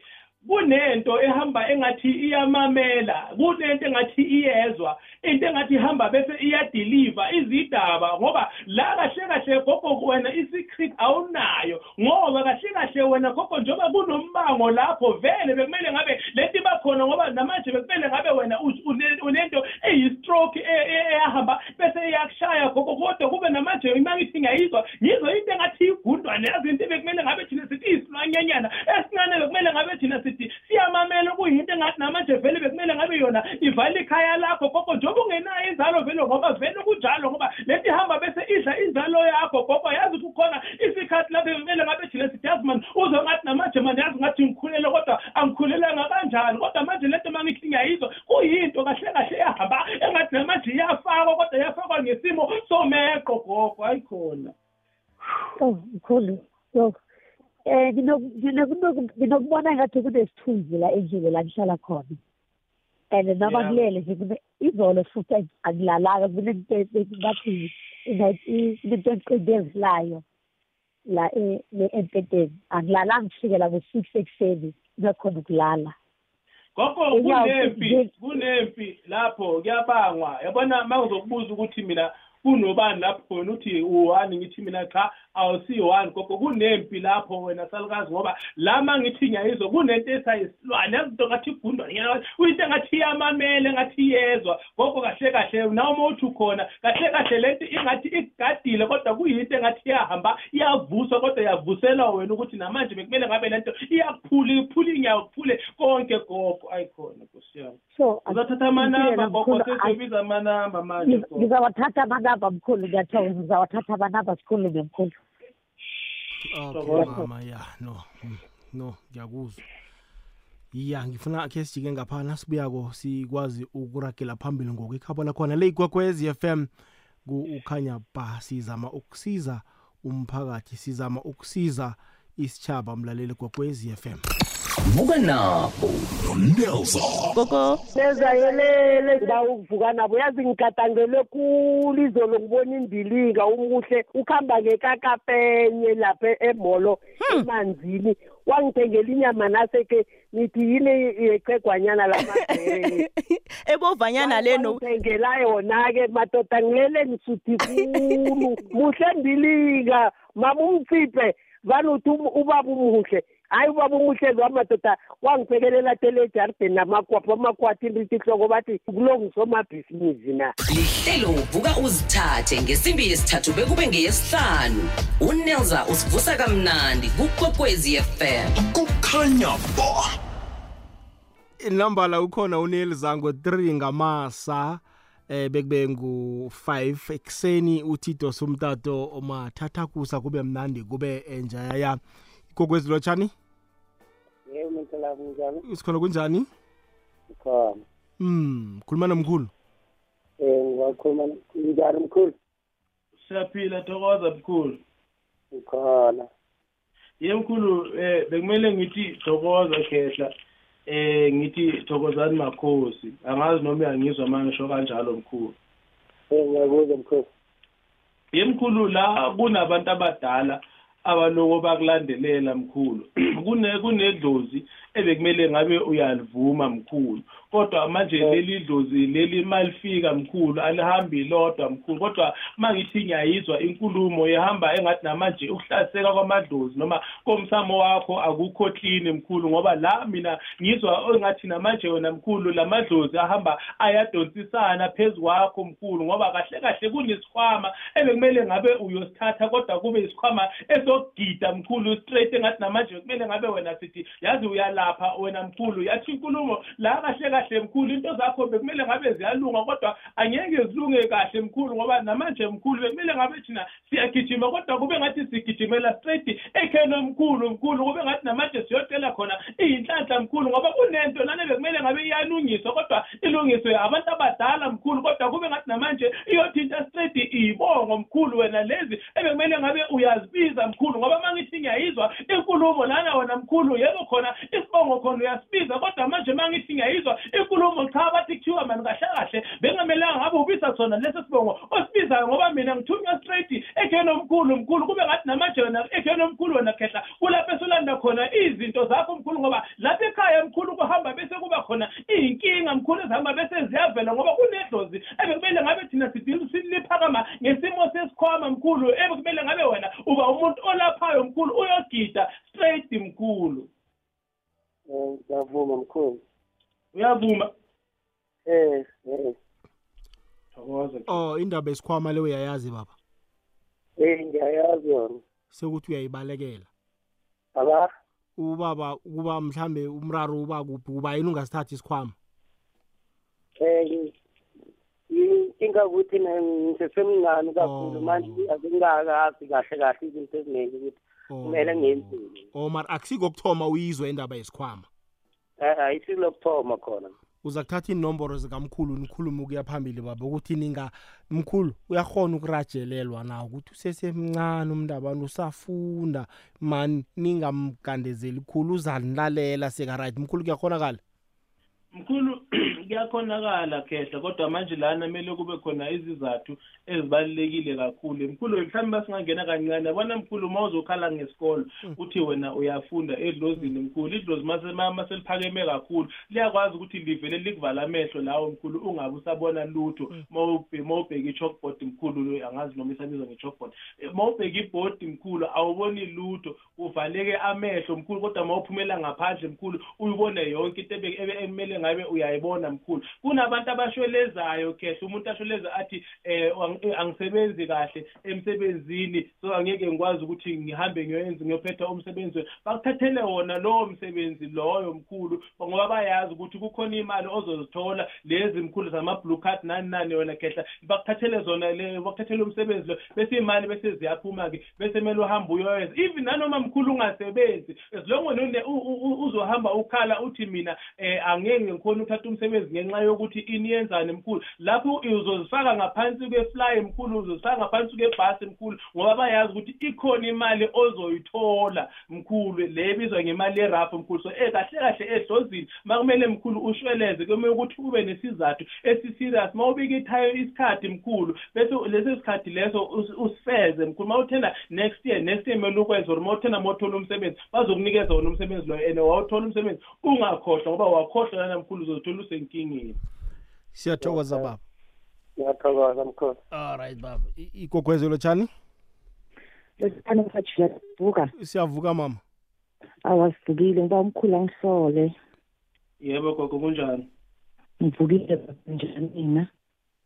S2: kunento ehamba engathi iyamamela kunento engathi iyezwa into engathi ihamba bese iyadeliver izidaba ngoba la kahle kahle gogo wena isecret awunayo ngoba kahle kahle wena gogo njengoba kunombango lapho vele bekumele ngabe lento ibakhona ngoba namanje bekumele ngabe wena u- une- unento eyi-stroke e- e- eyahamba bese iyakushaya gogo kodwa kube namanje ima ngithi ngiyayizwa ngizwa into engathi igundwane yazi into bekumele ngabe thina sithi isilwanyanyana esincane bekumele ngabe thina sithi siyamamela kuyinto engathi namanje vele bekumele ngabe yona ivale ikhaya lakho gogo njengoba ungenayo inzalo vele ngoba vele kunjalo ngoba lento ihamba bese idla inzalo yakho gogo yazi kukhona isikhathi lapho bekumele ngabe thina sithi yazi mani uzwe ngathi namanje mani yazi ngathi ngikhulele kodwa angikhulelanga kanjani kodwa manje lento uma ngithi ngiyayizwa kuyinto kahle kahle yahamba engathi namanje iyafakwa kodwa yafakwa ngesimo someqo gogo ayikhona
S14: Oh, mkhulu yo. Eh ngino- nginokubona ngathi kunesithunzi la endlini la ngihlala khona. And noma kulele nje izolo futhi akulalanga kunento e- bathi inento eqindezelayo la e- empeteni. Angilalanga kufikela ngo-six ekuseni kungakhona ukulala.
S2: Gogo kunempi kunempi lapho kuyabangwa. Yabona mawuzokubuza ukuthi mina kunobani lapho wena uthi u-one ngithi mina cha awusiyi-one gogo kunempi lapho wena salukazi ngoba lama ngithi ngiyayizwa kunento esayisilwane yazinto ngathi igundwa uyinto engathi iyamamele engathi iyezwa. Gogo kahle kahle. Nawe uma uthi ukhona kahle kahle. Lento ingathi igadile kodwa kuyinto engathi iyahamba iyavuswa kodwa yavuselwa wena ukuthi namanje bekumele ngabe lento iyakuphula iphula inyawo kuphule konke gogo. Ayikhona nkosi yami.
S14: So
S2: uzathatha amanamba gogo
S14: mkhulu,
S2: sezobiza amanamba manje gogo.
S14: ngizawathatha amanamba mkhulu ngiyathokoza ngizawathatha amanamba sikhulume mkhulu
S1: okay mama ya no mm, no ngiyakuzwa. Ya ngifuna khe sijike ngaphana sibuyako sikwazi ukuragela phambili ngoku ikhabo lakhona. Le igwekwez FM ku ukhanya ba sizama ukusiza umphakathi sizama ukusiza isitshaba mlaleli gwekwez FM
S8: vuka nabo
S5: nonelson
S15: gogo nezayelele ngawuvuka nabo. Yazi ngigadangele khulu izolo ngibona indilinga umuhle. Ukuhamba ngekakapenye lapha emolo emanzini. Wangithengela inyama naseke nithi yini yechegwanyana lamabhere ebovanyana leno ngithengela yona-ke madoda ngilele ngisuthi khulu. Muhle ndilinga. Mama umtsiphe vanuthi ubaba umuhle. Hayi ubaba umuhle lo madoda wangiphekelela tele ejardeni namakwapho amakwati ndithi hloko bathi kulo ngisomabhizinisi na?
S8: Lihlelo vuka uzithathe ngesimbi yesithathu bekube ngeyesihlanu. Unelza usivusa kamnandi kukwekwezi fm
S5: kukhanya ba
S1: inambala ukhona uneli zango 3 ngamasa eh bekube ngu5 ekseni uTito somtato omathatha kusa kube mnandi kube enjaya ikokwezi lotshani
S12: yebo mthela kunjani
S1: isikhona kunjani?
S12: Khona
S1: mm khuluma nomkhulu.
S12: Eh ngiyakhuluma njani mkhulu?
S2: Siyaphila thokoza mkhulu.
S12: Khona
S2: ye mkhulu eh bekumele ngithi thokoza khehla. Eh ngithi thokozani makhosi. Angazi noma uyangizwa manje ngisho kanjalo mkhulu.
S12: Eh ngiyakuzwa mkhulu.
S2: Ye mkhulu la kunabantu abadala abaloko bakulandelela mkhulu. Kune kunedlozi ebekumele ngabe uyalivuma mkhulu. Kodwa manje leli dlozi leli malifika mkhulu alihambi lodwa mkhulu. Kodwa mangithi ngiyayizwa inkulumo ihamba engathi namanje ukuhlaseka kwamadlozi noma komsamo wakho akukho clean mkhulu ngoba la mina ngizwa engathi namanje wena mkhulu lamadlozi ahamba ayadonsisana phezu kwakho mkhulu ngoba kahle kahle kunesikhwama ebekumele ngabe uyosithatha kodwa kube isikhwama esokugida mkhulu straight engathi namanje kumele ngabe wena sithi yazi uyalapha wena mkhulu. Yathi inkulumo la kahle kahle mkhulu into zakho bekumele ngabe ziyalunga kodwa angeke zilunge kahle mkhulu ngoba namanje mkhulu bekumele ngabe thina siyagijima kodwa kube ngathi sigijimela straight ekheni omkhulu mkhulu. Kube ngathi namanje siyocela khona iyinhlanhla mkhulu ngoba kunento lana bekumele ngabe iyalungiswa kodwa ilungiswe abantu abadala mkhulu kodwa kube ngathi namanje iyothinta straight iyibongo mkhulu wena lezi ebekumele ngabe uyazibiza mkhulu ngoba mangithi ngiyayizwa inkulumo lana wena mkhulu yebo khona isibongo khona uyasibiza kodwa manje mangithi ngiyayizwa inkulumo cha bathi kuthiwa mani kahle kahle bengamelanga ngabe ubisa sona leso sibongo. Osibizayo ngoba mina ngithunywa straight ekheni omkhulu mkhulu kube ngathi namanje wena ekheni omkhulu wena khehla kulapho esulanda khona izinto zakho mkhulu ngoba lapha ekhaya mkhulu kuhamba bese kuba khona iy'nkinga mkhulu ezihamba bese ziyavela ngoba kunedlozi. Ebekumele ngabe thina sidinga siliphakama ngesimo sesikhwama mkhulu ebekumele ngabe wena uba umuntu olaphayo mkhulu uyogida straight mkhulu.
S12: Eh ngiyavuma mkhulu.
S2: Uyavuma?
S12: Eh eh.
S2: Thokoza.
S1: Oh indaba esikhwama le uyayazi baba?
S12: Eh ngiyayazi yona.
S1: Sekuthi uyayibalekela.
S12: Aba?
S1: Ubaba kuba mhlambe umraro uba kuphi kuba yini ungasithathi isikhwama?
S12: Eh inkinga ukuthi ngisesemncane kakhulu. Manje akungakazi kahle kahle izinto eziningi ukuthi kumele
S1: oh. mara akusikokuthoma uyizwe indaba yesikhwama.
S12: Eh ayisilokuthoma khona.
S1: Uza kuthatha inomboro zikamkhulu nikhulume ukuya phambili baba ukuthi ninga mkhulu uyakhona ukurajelelwa na? Ukuthi usesemncane umuntu abantu usafunda. Mani ningamgandezeli khulu uzanilalela sekaright. Mkhulu kuyakhonakala
S2: mkhulu kuyakhonakala khehla kodwa manje lana kumele kube khona izizathu ezibalulekile kakhulu. Mkhulu mhlawumbe basingangena kancane yabona mkhulu uma uzokhala ngesikolo uthi wena uyafunda edlozini mkhulu. Idlozi mase seliphakeme kakhulu. Liyakwazi ukuthi livele likuvala amehlo lawo mkhulu ungabe usabona lutho. Uma ubheka i-chalkboard mkhulu angazi noma isabizwa nge-chalkboard. Uma ubheka ibhodi mkhulu awuboni lutho. Uvaleke amehlo mkhulu kodwa uma uphumela ngaphandle mkhulu uyibone yonke into ekumele ngabe uyayibona mkhulu kunabantu abashwelezayo khehle umuntu ashweleza athi um angisebenzi kahle emsebenzini so angeke ngikwazi ukuthi ngihambe ngiyoyenza ngiyophetha umsebenzi bakuthathele wona lowo msebenzi loyo mkhulu ngoba bayazi ukuthi kukhona imali ozozithola lezi mkhulu zama-blue card nani nani wena khehla bakuthathele zona le bakuthathele umsebenzi lo bese imali bese ziyaphuma-ke bese kumele uhambe uyoyenza. Even nanoma mkhulu ungasebenzi as long uzohamba ukhala uthi mina um angeke ngikhona ukuthatha umsebenzi ngenxa yokuthi ini yenzani mkhulu. Lapho uzozifaka ngaphansi kwe-fly mkhulu uzozifaka ngaphansi kwebhasi mkhulu ngoba bayazi ukuthi ikhona imali ozoyithola mkhulu le ebizwa ngemali yerafo mkhulu. So eh kahle kahle edlozini makumele mkhulu ushweleze kumele ukuthi ube nesizathu esiserious. Uma ubika ithayo isikhathi mkhulu bese leso sikhathi leso usifeze mkhulu. Uma uthenda next year next year kumele ukwenza or uma uthenda uma uthola umsebenzi bazokunikeza wona umsebenzi loyo. And wawuthola umsebenzi ungakhohlwa ngoba wakhohlwa lana mkhulu uzothola usenkingeni
S1: siyathokoza baba.
S16: Ngiyathokoza mkhulu.
S1: Alright baba. Igogwezelo tshani
S16: lesithanda mfajila vuka
S1: siyavuka mama.
S16: Awasivukile ngiba umkhulu angihlole.
S2: Yebo gogo kunjani?
S16: Ngivukile njani mina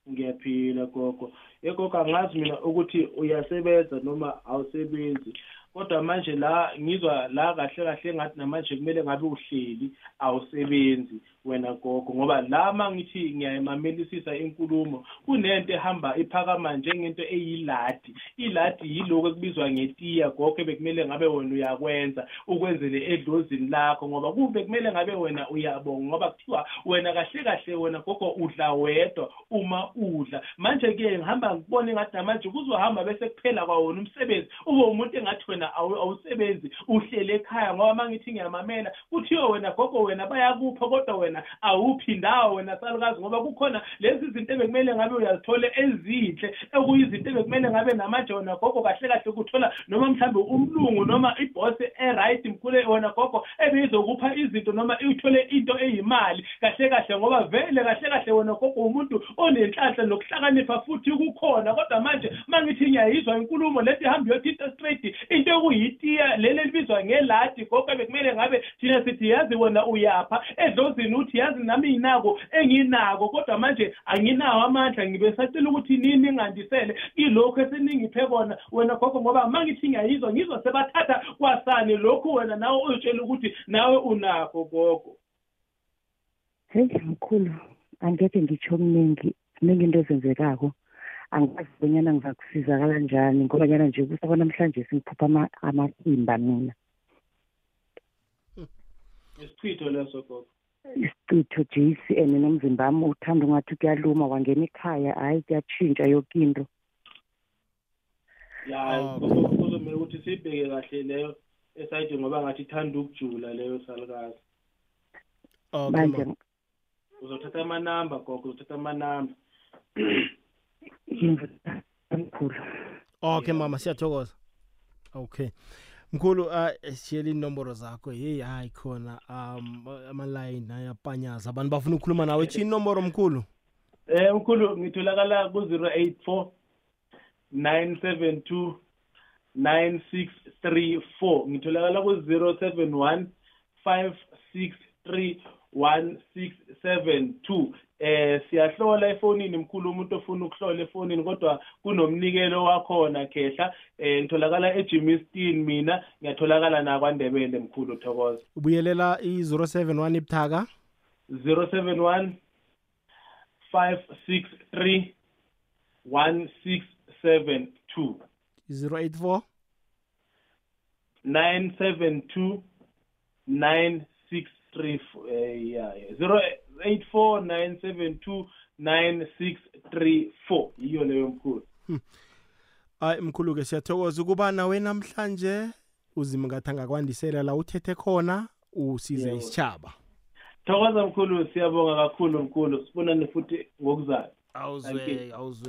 S2: ngiyaphila gogo. Yegogo angazi mina ukuthi uyasebenza noma awusebenzi. Kodwa manje la ngizwa la kahle kahle ngathi namanje kumele ngabe uhleli awusebenzi. Wena gogo ngoba la mangithi ngiyayimamelisisa inkulumo kunento ehamba iphakama njengento eyiladi. Iladi yiloko ekubizwa ngetiya gogo bekumele ngabe wena uyakwenza ukwenzele edlozini lakho ngoba kube kumele ngabe wena uyabonga ngoba kuthiwa wena kahle kahle wena gogo udla wedwa uma udla. Manje ke ngihamba ngibone ngathi namanje kuzohamba bese kuphela kwawona umsebenzi. Ube umuntu engathi wena awusebenzi uhlele ekhaya ngoba mangithi ngiyamamela kuthiwe wena gogo wena bayakupha kodwa wena awuphi ndawo wena salukazi ngoba kukhona lezi zinto ebekumele ngabe uyazithola ezinhle ekuyizinto ebekumele ngabe namanje wena gogo kahle kahle kuthola noma mhlambe umlungu noma ibhosi e-right mkhule wena gogo ebeyizokupha izinto noma uthole into eyimali kahle kahle ngoba vele kahle kahle wena gogo umuntu onenhlanhla nokuhlakanipha futhi kukhona. Kodwa manje mangithi ngiyayizwa inkulumo lethi hambe uyothinta straight into ekuyitiya leli elibizwa ngeladi gogo bekumele ngabe thina sithi yazi wena uyapha edlozini uthi yazi nami inako enginako kodwa manje anginawo amandla ngibe sacela ukuthi nini ningandisele ilokhu eseningiphe kona wena gogo ngoba mangithi ngiyayizwa ngizwa sebathatha kwasani lokhu wena nawe uyitshela ukuthi nawe unakho gogo.
S16: Heyi mkhulu angeke ngitsho okuningi ziningi into ezenzekako. Angazi bonyana ngizakusizakala kanjani ngoba nyana nje kusaba namhlanje singiphupha amasimba mina.
S2: Isichitho leso gogo.
S16: Isicitho jc and nomzimba wami uthanda ungathi kuyaluma wangena ekhaya hhayi kuyatshintsha yoke into.
S2: Ya kuzomele ukuthi siyibheke kahle leyo esayidi ngoba ngathi ithanda ukujula leyo salukazi
S16: manje
S2: uzothatha amanamba gogo uzothatha amanamba.
S16: Mkhulu
S1: okay mama siyathokoza. Okay. Mkhulu uh, siyele inomboro zakho. Yeyi hayi khona um amalayini ayapanyaza abantu bafuna ukukhuluma nawe. Tshi inomboro mkhulu?
S2: Eh mkhulu ngitholakala ku-zero eight four nine seven two nine six three four. Ngitholakala ku-zero seven one five six three one six seven two. Eh siyahlola efonini mkhulu umuntu ofuna ukuhlola efonini kodwa kunomnikelo wakhona khehla. Eh ngitholakala eJimiston mina ngiyatholakala nakwandebele mkhulu thokoza.
S1: Ubuyelela i-071 ibuthaka
S2: 071 563 1672
S1: 084
S2: 972 9634 eh yeah 084 972 9634 yiyo leyo mkhulu.
S1: Hayi mkhulu-ke siyathokoza ukuba nawe namhlanje uzima ngathi angakwandisela la uthethe khona usize isitshaba
S2: thokoza mkhulu siyabonga kakhulu mkhulu. Sibonane futhi ngokuzayo
S1: awuzwe awuzwe.